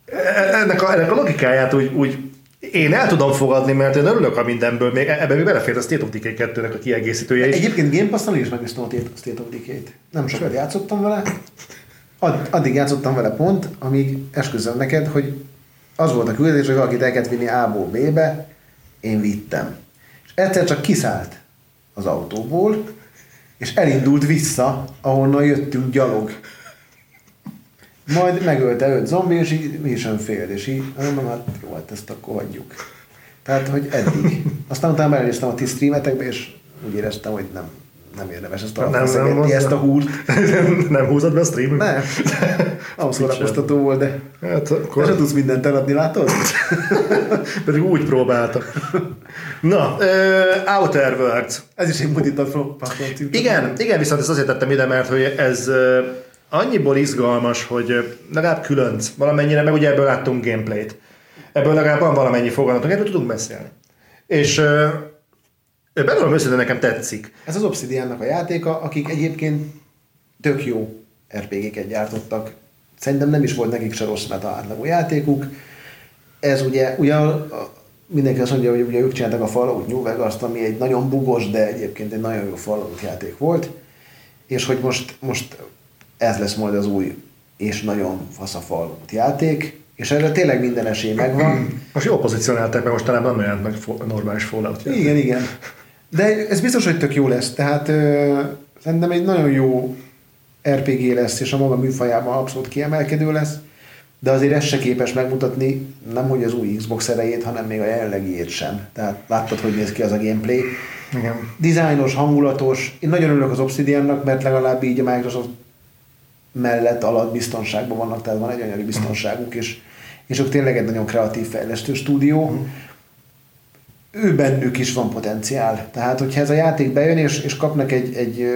A: E- Ennek a, ennek a logikáját úgy, úgy én el tudom fogadni, mert én örülök a mindenből, még ebben még belefér a State of Decay 2-nek a kiegészítője is.
B: Egyébként Game Pass-on is megnéztem a State of Decay-t. Nem sokat játszottam vele. Ad, addig játszottam vele pont, amíg esküszöm neked, hogy az volt a küldetés, hogy valakit el kellett vinni A-ból B-be, én vittem. Egyszer csak kiszállt az autóból, és elindult vissza, ahonnan jöttünk gyalog. Majd megölte öt zombi, és így mi fél, és így, mondom, hát jó, hát ezt akkor hagyjuk. Tehát, hogy eddig. Aztán utána belenéztem a ti streametekbe, és úgy éreztem, hogy nem, nem érdemes ezt
A: Nem, nem,
B: feszegetni,
A: az-
B: ezt a húrt.
A: nem húzod be a stream?
B: Nem. Nem szórakoztató volt, de
A: Hát
B: te
A: akkor...
B: sem tudsz mindent eladni, látod?
A: Pedig úgy próbáltam. Na, uh, Outer Worlds.
B: Ez is egy cím.
A: Igen, igen, viszont ezt azért tettem ide, mert hogy ez ö, annyiból izgalmas, hogy legalább különc valamennyire, meg ugye ebből láttunk gameplayt. Ebből legalább van valamennyi fogalmatunk, erről tudunk beszélni. És ö, bevallom őszintén nekem tetszik.
B: Ez az Obsidiannak a játéka, akik egyébként tök jó RPG-ket gyártottak. Szerintem nem is volt nekik se rossz meta átlagú játékuk. Ez ugye, a, mindenki azt mondja, hogy ugye ők csináltak a Fallout New Vegas-t, ami egy nagyon bugos, de egyébként egy nagyon jó Fallout játék volt. És hogy most, most ez lesz majd az új és nagyon fasz a Fallout játék. És erre tényleg minden esély megvan.
A: Most jó pozícionálták, mert mostanában nem olyan meg normális Fallout. játék.
B: Igen, igen. De ez biztos, hogy tök jó lesz. Tehát ö, szerintem egy nagyon jó RPG lesz, és a maga műfajában abszolút kiemelkedő lesz. De azért ez se képes megmutatni nem hogy az új Xbox erejét, hanem még a jelenlegiét sem. Tehát láttad, hogy néz ki az a gameplay.
A: Igen.
B: Dizájnos, hangulatos. Én nagyon örülök az Obsidiannak, mert legalább így a Microsoft mellett alatt biztonságban vannak, tehát van egy anyagi biztonságuk, és, és ők tényleg egy nagyon kreatív fejlesztő stúdió. Ő bennük is van potenciál. Tehát, hogyha ez a játék bejön, és, és kapnak egy, egy,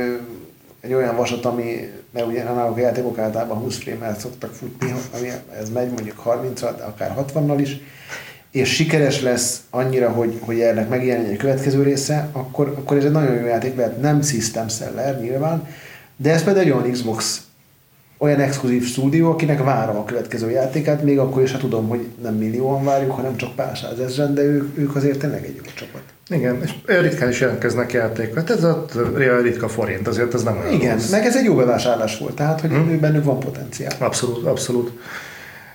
B: egy olyan vasat, ami, mert ugye náluk a játékok általában 20 frame szoktak futni, ami ez megy mondjuk 30 de akár 60-nal is, és sikeres lesz annyira, hogy, hogy ennek megjelenjen egy következő része, akkor, akkor ez egy nagyon jó játék lehet, nem system seller nyilván, de ez például egy olyan Xbox olyan exkluzív stúdió, akinek várom a következő játékát, még akkor is, ha tudom, hogy nem millióan várjuk, hanem csak pár százezren, de ők, ők azért tényleg egy jó csapat.
A: Igen, és ritkán is jelentkeznek játékok. Hát ez a ritka forint, azért ez nem olyan
B: Igen,
A: rossz.
B: meg ez egy jó bevásárlás volt, tehát hogy hmm. bennük van potenciál.
A: Abszolút, abszolút.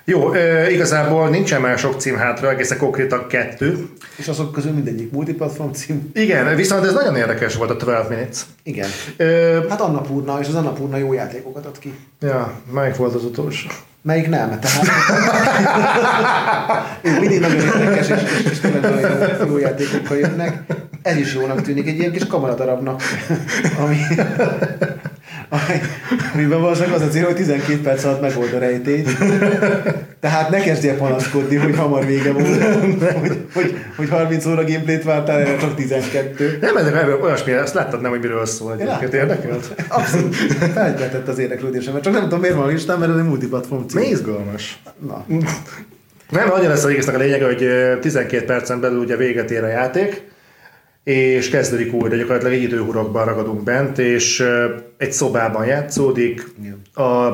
A: Jó, e, igazából nincsen már sok cím hátra, egészen konkrétan kettő.
B: És azok közül mindegyik multiplatform cím.
A: Igen, viszont ez nagyon érdekes volt a 12 Minutes.
B: Igen.
A: E,
B: Hát Annapurna, és az Annapurna jó játékokat ad ki.
A: ja, melyik volt az utolsó?
B: Melyik nem? Tehát ők mindig nagyon érdekes, és, és, és tényleg jó, jó játékokkal jönnek. Ez is jónak tűnik, egy ilyen kis kamaradarabnak, ami, amiben valószínűleg az a cél, hogy 12 perc alatt megold a rejtélyt. Tehát ne kezdjél panaszkodni, hogy hamar vége volt, hogy, hogy, hogy 30 óra gameplayt vártál, erre csak 12.
A: Nem, ez olyasmi, ezt láttad nem, hogy miről szól egyébként. Érdekelt?
B: Abszolút felkeltett az érdeklődésemet, csak nem tudom miért van a listán, mert ez egy multiplatform cím.
A: Mi izgalmas.
B: Na,
A: Nem, annyi lesz az egésznek a lényege, hogy ö, 12 percen belül ugye véget ér a játék, és kezdődik újra, gyakorlatilag egy időhurokban ragadunk bent, és egy szobában játszódik, a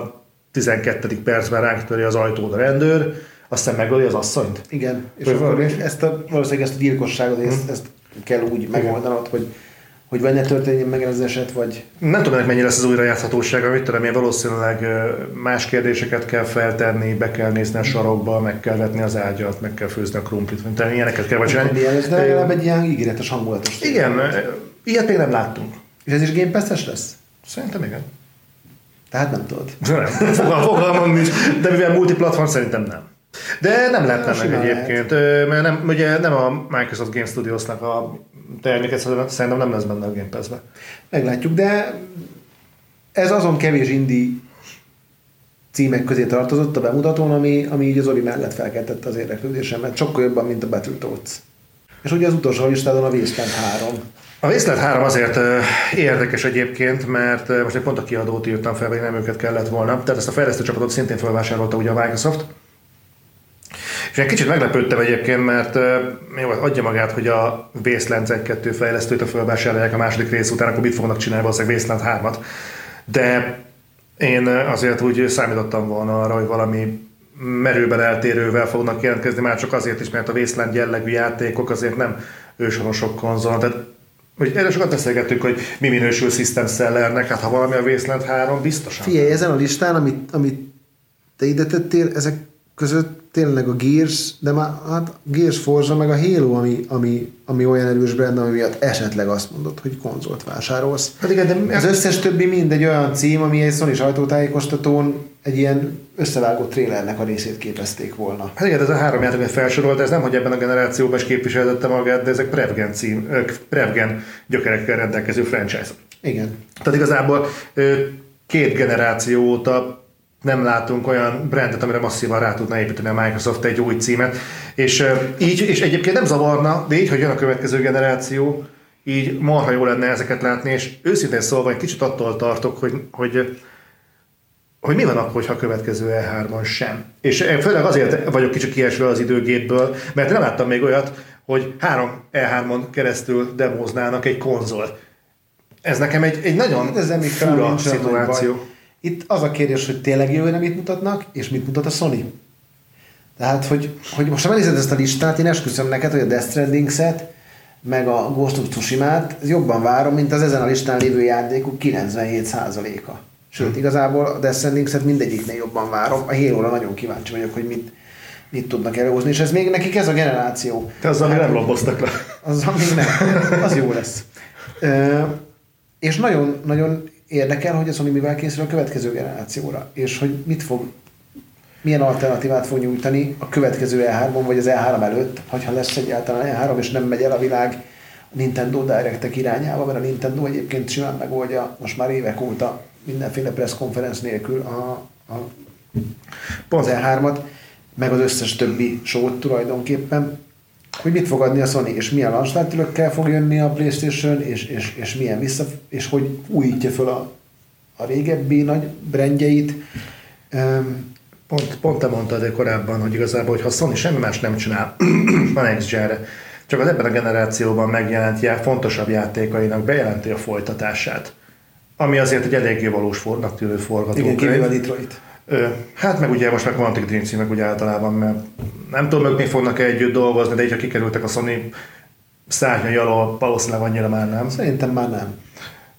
A: 12. percben ránk töri az ajtót a rendőr, aztán megöli az asszonyt.
B: Igen, és
A: Hogy
B: akkor
A: valami-
B: ezt a, valószínűleg ezt a gyilkosságot, ezt, ezt kell úgy megoldanod, hogy, hogy vagy ne történjen meg ez eset, vagy
A: Nem tudom, ennek mennyi lesz az újrajátszhatósága, mit tudom én, valószínűleg más kérdéseket kell feltenni, be kell nézni a sarokba, meg kell vetni az ágyat, meg kell főzni a krumplit, mint ilyeneket kell vagy csinálni.
B: ez, de legalább egy ilyen ígéretes hangulatos.
A: Igen, ö, ilyet még nem láttunk.
B: És ez is Game Pass-es lesz?
A: Szerintem igen.
B: Tehát nem tudod.
A: Nem, fogal- fogalmam nincs, de mivel multiplatform szerintem nem. De nem lepne meg egyébként, ö, mert nem, ugye nem a Microsoft Game Studiosnak a terméket szerintem nem lesz benne a Game Pass-be.
B: Meglátjuk, de ez azon kevés indie címek közé tartozott a bemutatón, ami, ami így az Oli mellett felkeltette az érdeklődésemet, sokkal jobban, mint a Battletoads. És ugye az utolsó listádon a Wasteland 3.
A: A Wasteland 3 azért érdekes egyébként, mert most egy pont a kiadót írtam fel, vagy nem őket kellett volna. Tehát ezt a fejlesztő csapatot szintén felvásárolta ugye a Microsoft. És egy kicsit meglepődtem egyébként, mert jó, adja magát, hogy a Wasteland 1-2 fejlesztőt a felvásárolják a második rész után, akkor mit fognak csinálni valószínűleg Wasteland 3-at. De én azért úgy számítottam volna arra, hogy valami merőben eltérővel fognak jelentkezni, már csak azért is, mert a Wasteland jellegű játékok azért nem őshonosok konzol. Tehát hogy erre sokat beszélgettük, hogy mi minősül System Sellernek, hát ha valami a Wasteland 3, biztosan.
B: Figyelj, ezen a listán, amit, amit te ide tettél, ezek között tényleg a Gears, de már hát Gears Forza meg a Halo, ami, ami, ami olyan erős benne, ami miatt esetleg azt mondod, hogy konzolt vásárolsz.
A: Hát igen, de
B: Az összes többi mind egy olyan cím, ami egy Sony sajtótájékoztatón egy ilyen összevágott trélernek a részét képezték volna.
A: Hát igen, ez a három játék, amit felsorolt, ez nem, hogy ebben a generációban is képviseltette magát, de ezek Prevgen cím, Prevgen gyökerekkel rendelkező franchise.
B: Igen.
A: Tehát igazából két generáció óta nem látunk olyan brandet, amire masszívan rá tudna építeni a Microsoft egy új címet. És így, és egyébként nem zavarna, de így, hogy jön a következő generáció, így marha jó lenne ezeket látni, és őszintén szólva egy kicsit attól tartok, hogy, hogy hogy mi van akkor, ha a következő E3-on sem. És főleg azért vagyok kicsit kiesve az időgépből, mert nem láttam még olyat, hogy három E3-on keresztül demóznának egy konzol. Ez nekem egy, egy nagyon
B: talán
A: fura
B: nagy
A: szituáció.
B: baj. Itt az a kérdés, hogy tényleg jövőre mit mutatnak, és mit mutat a Sony. Tehát, hogy, hogy most ha megnézed ezt a listát, én esküszöm neked, hogy a Death stranding set meg a Ghost of Tsushima-t jobban várom, mint az ezen a listán lévő játékok 97%-a. Sőt, igazából a Death stranding set mindegyiknél jobban várom. A halo nagyon kíváncsi vagyok, hogy mit, mit tudnak előhozni, és ez még nekik ez a generáció.
A: Te azzal még nem lobboztak le.
B: Az, még nem. Az jó lesz. Ö, és nagyon, nagyon érdekel, hogy a Sony mivel készül a következő generációra, és hogy mit fog, milyen alternatívát fog nyújtani a következő E3-on, vagy az E3 előtt, hogyha lesz egyáltalán E3, és nem megy el a világ Nintendo Directek irányába, mert a Nintendo egyébként simán megoldja most már évek óta mindenféle press conference nélkül a, a az E3-at, meg az összes többi show tulajdonképpen, hogy mit fog adni a Sony, és milyen launch fog jönni a Playstation, és, és, és milyen vissza, és hogy újítja föl a, a régebbi nagy brandjeit. Um,
A: pont, pont te mondtad korábban, hogy igazából, hogy ha Sony semmi más nem csinál a next gen csak az ebben a generációban megjelent já, fontosabb játékainak bejelenti a folytatását. Ami azért egy eléggé valós fornak tűnő forgatókönyv.
B: Igen, a Detroit.
A: Hát meg ugye most meg Quantic Dream címek ugye általában, mert nem tudom, ők még fognak -e együtt dolgozni, de így ha kikerültek a Sony szárnyai alól, valószínűleg annyira már nem.
B: Szerintem már nem.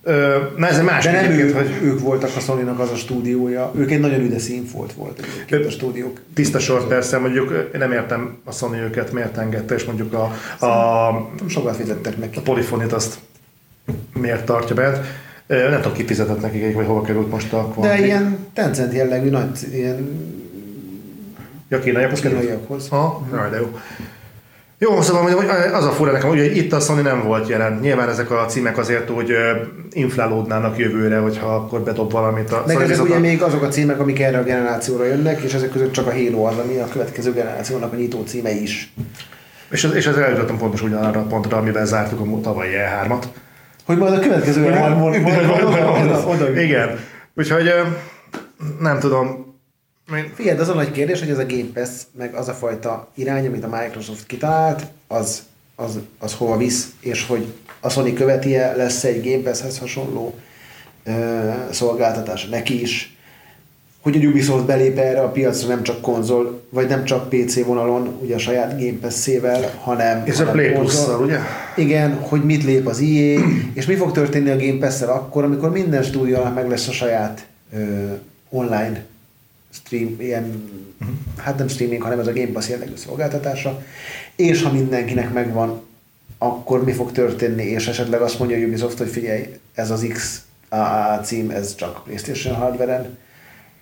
A: Ö, na ez egy másik
B: De nem ők, hogy... ők voltak a sony az a stúdiója, ők egy nagyon üde színfolt volt egyébként a stúdiók.
A: Tiszta sor persze, mondjuk én nem értem a Sony őket, miért engedte, és mondjuk a, a,
B: sokat fizettek neki.
A: A polifonit azt miért tartja be. Nem tudom, ki fizetett nekik, vagy hova került most a
B: Quantic. De ilyen Tencent jellegű nagy, ilyen...
A: Ja, kínaiakhoz került?
B: Kínaiakhoz.
A: Ha, mm. de jó. Jó, szóval hogy az a fura nekem, hogy itt a Sony nem volt jelen. Nyilván ezek a címek azért úgy inflálódnának jövőre, hogyha akkor bedob valamit. A
B: Meg ezek ugye még azok a címek, amik erre a generációra jönnek, és ezek között csak a Halo az, ami a következő generációnak a nyitó címe is.
A: És, ez, és ezzel eljutottam pontos ugyanarra a pontra, amivel zártuk a tavalyi E3-at.
B: Hogy majd a következő
A: E3 Igen. Úgyhogy nem tudom,
B: Figyeld, az a nagy kérdés, hogy ez a Game Pass, meg az a fajta irány, amit a Microsoft kitalált, az, az, az hova visz, és hogy a Sony követi -e, lesz egy Game Pass-hez hasonló ö, szolgáltatás neki is, hogy a Ubisoft belép erre a piacra nem csak konzol, vagy nem csak PC vonalon, ugye a saját Game Pass-ével, hanem...
A: És a Play plus ugye?
B: Igen, hogy mit lép az EA, és mi fog történni a Game Pass-szel akkor, amikor minden stúdiónak meg lesz a saját ö, online stream, ilyen, hát nem streaming, hanem ez a Game Pass jellegű szolgáltatása, és ha mindenkinek megvan, akkor mi fog történni, és esetleg azt mondja a Ubisoft, hogy figyelj, ez az X a cím, ez csak PlayStation hardware-en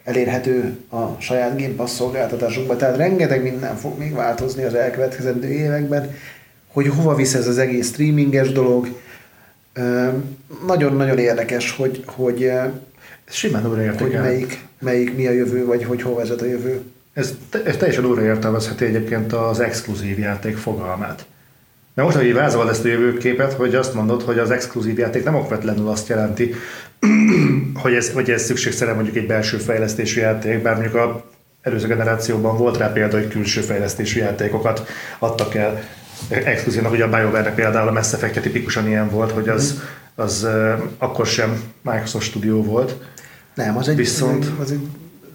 B: elérhető a saját Game Pass szolgáltatásunkban, tehát rengeteg minden fog még változni az elkövetkezendő években, hogy hova visz ez az egész streaminges dolog. Nagyon-nagyon érdekes, hogy, hogy
A: simán
B: hogy melyik, melyik mi a jövő, vagy hogy hol vezet a jövő.
A: Ez, ez teljesen újra értelmezheti egyébként az exkluzív játék fogalmát. Mert most, hogy vázolod ezt a jövőképet, hogy azt mondod, hogy az exkluzív játék nem okvetlenül azt jelenti, hogy ez, hogy ez szükségszerűen mondjuk egy belső fejlesztésű játék, bár mondjuk a előző generációban volt rá példa, hogy külső fejlesztésű játékokat adtak el exkluzívnak, ugye a BioWare-nek például a Mass Effect tipikusan ilyen volt, hogy az, mhm. az, az akkor sem Microsoft Studio volt.
B: Nem, az egy, Viszont, az egy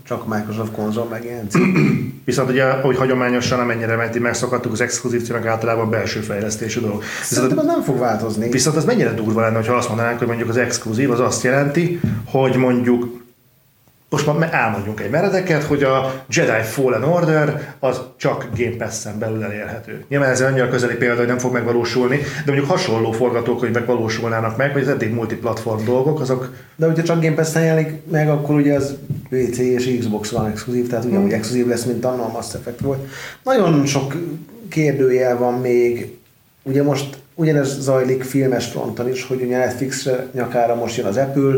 B: csak Microsoft konzol meg ilyen
A: Viszont ugye, hogy hagyományosan amennyire menti megszokhattuk, az exkluzív címek általában belső fejlesztésű dolog.
B: Szerintem az nem fog változni.
A: Viszont az mennyire durva lenne, ha azt mondanánk, hogy mondjuk az exkluzív az azt jelenti, hogy mondjuk most már elmondjunk egy meredeket, hogy a Jedi Fallen Order az csak Game Pass-en belül elérhető. Nyilván ez annyira közeli példa, hogy nem fog megvalósulni, de mondjuk hasonló forgatókönyvek valósulnának meg, vagy az eddig multiplatform dolgok, azok...
B: De hogyha csak Game Pass-en jelenik meg, akkor ugye az PC és Xbox van exkluzív, tehát ugyanúgy hmm. exkluzív lesz, mint annól a Mass Effect volt. Nagyon sok kérdőjel van még, ugye most ugyanez zajlik filmes fronton is, hogy ugye Netflix nyakára most jön az Apple,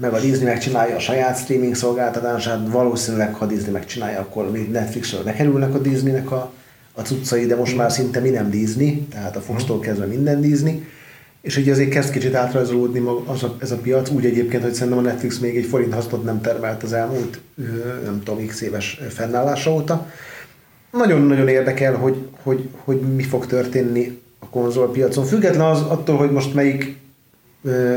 B: meg a Disney megcsinálja a saját streaming szolgáltatását, valószínűleg ha Disney megcsinálja, akkor Netflixről bekerülnek a Disneynek a, a cuccai, de most már szinte mi nem Disney, tehát a Fox-tól kezdve minden Disney. És ugye azért kezd kicsit átrajzolódni az a, ez a piac, úgy egyébként, hogy szerintem a Netflix még egy forint hasztot nem termelt az elmúlt, nem tudom, x éves fennállása óta. Nagyon-nagyon érdekel, hogy, hogy, hogy mi fog történni a konzolpiacon. Független az attól, hogy most melyik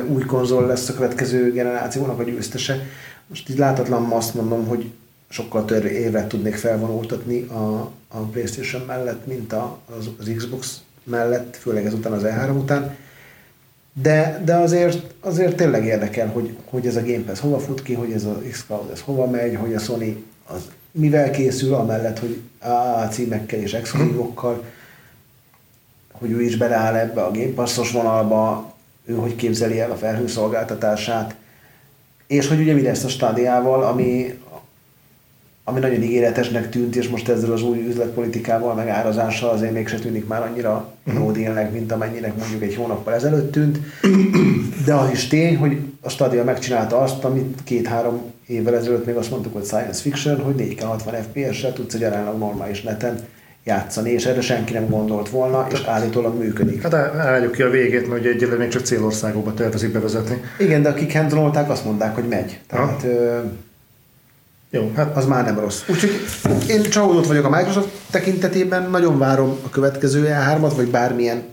B: új konzol lesz a következő generációnak a győztese. Most így látatlan azt mondom, hogy sokkal több évet tudnék felvonultatni a, a Playstation mellett, mint a, az, az Xbox mellett, főleg ezután az E3 után. De, de azért, azért tényleg érdekel, hogy, hogy ez a Game Pass hova fut ki, hogy ez a Xcloud ez hova megy, hogy a Sony az mivel készül, amellett, hogy a címekkel és exkluzívokkal, hogy ő is beleáll ebbe a Game Passos vonalba, ő hogy képzeli el a felhőszolgáltatását, és hogy ugye mi lesz a stádiával, ami ami nagyon ígéretesnek tűnt, és most ezzel az új üzletpolitikával, meg árazással azért mégse tűnik már annyira
A: Mhm.
B: no dealnek, mint amennyinek mondjuk egy hónappal ezelőtt tűnt. De az is tény, hogy a Stadia megcsinálta azt, amit két-három évvel ezelőtt még azt mondtuk, hogy science fiction, hogy 4K60 FPS-re tudsz egy aránylag normális neten játszani, és erre senki nem gondolt volna, és állítólag működik.
A: Hát álljuk ki a végét, mert ugye egyelőre még csak célországokba tervezik bevezetni.
B: Igen, de akik handolták, azt mondták, hogy megy. Tehát ö,
A: Jó, hát
B: az már nem rossz. Úgyhogy én csalódott vagyok a Microsoft tekintetében, nagyon várom a következő E3-at, vagy bármilyen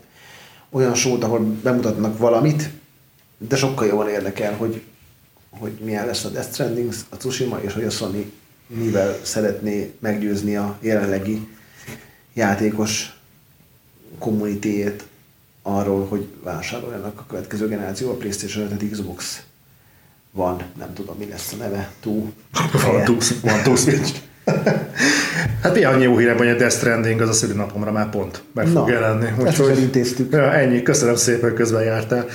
B: olyan sót, ahol bemutatnak valamit, de sokkal jobban érdekel, hogy, hogy milyen lesz a Death Stranding, a Tsushima, és hogy a Sony mivel szeretné meggyőzni a jelenlegi játékos kommunitéjét arról, hogy vásároljanak a következő generáció, a PlayStation 5 Xbox van, nem tudom mi lesz a neve, túl.
A: van túl, van túl switch. hát mi annyi jó hírem, hogy a Death Stranding az a szülinapomra már pont meg fog
B: Na,
A: jelenni.
B: ezt is elintéztük.
A: Ja, ennyi, köszönöm szépen, közben jártál.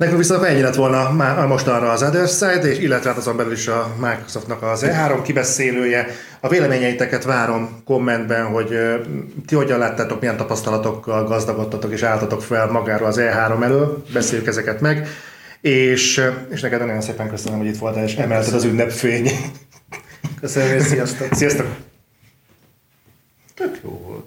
A: Nekünk viszont ennyi lett volna már mostanra az Other Side, és illetve hát azon belül is a Microsoftnak az E3 kibeszélője. A véleményeiteket várom kommentben, hogy ti hogyan láttátok, milyen tapasztalatokkal gazdagodtatok és álltatok fel magáról az E3 elől, beszéljük ezeket meg. És, és neked nagyon szépen köszönöm, hogy itt voltál, és emelted az ünnepfény.
B: Köszönöm, és sziasztok!
A: Sziasztok! Tök jó.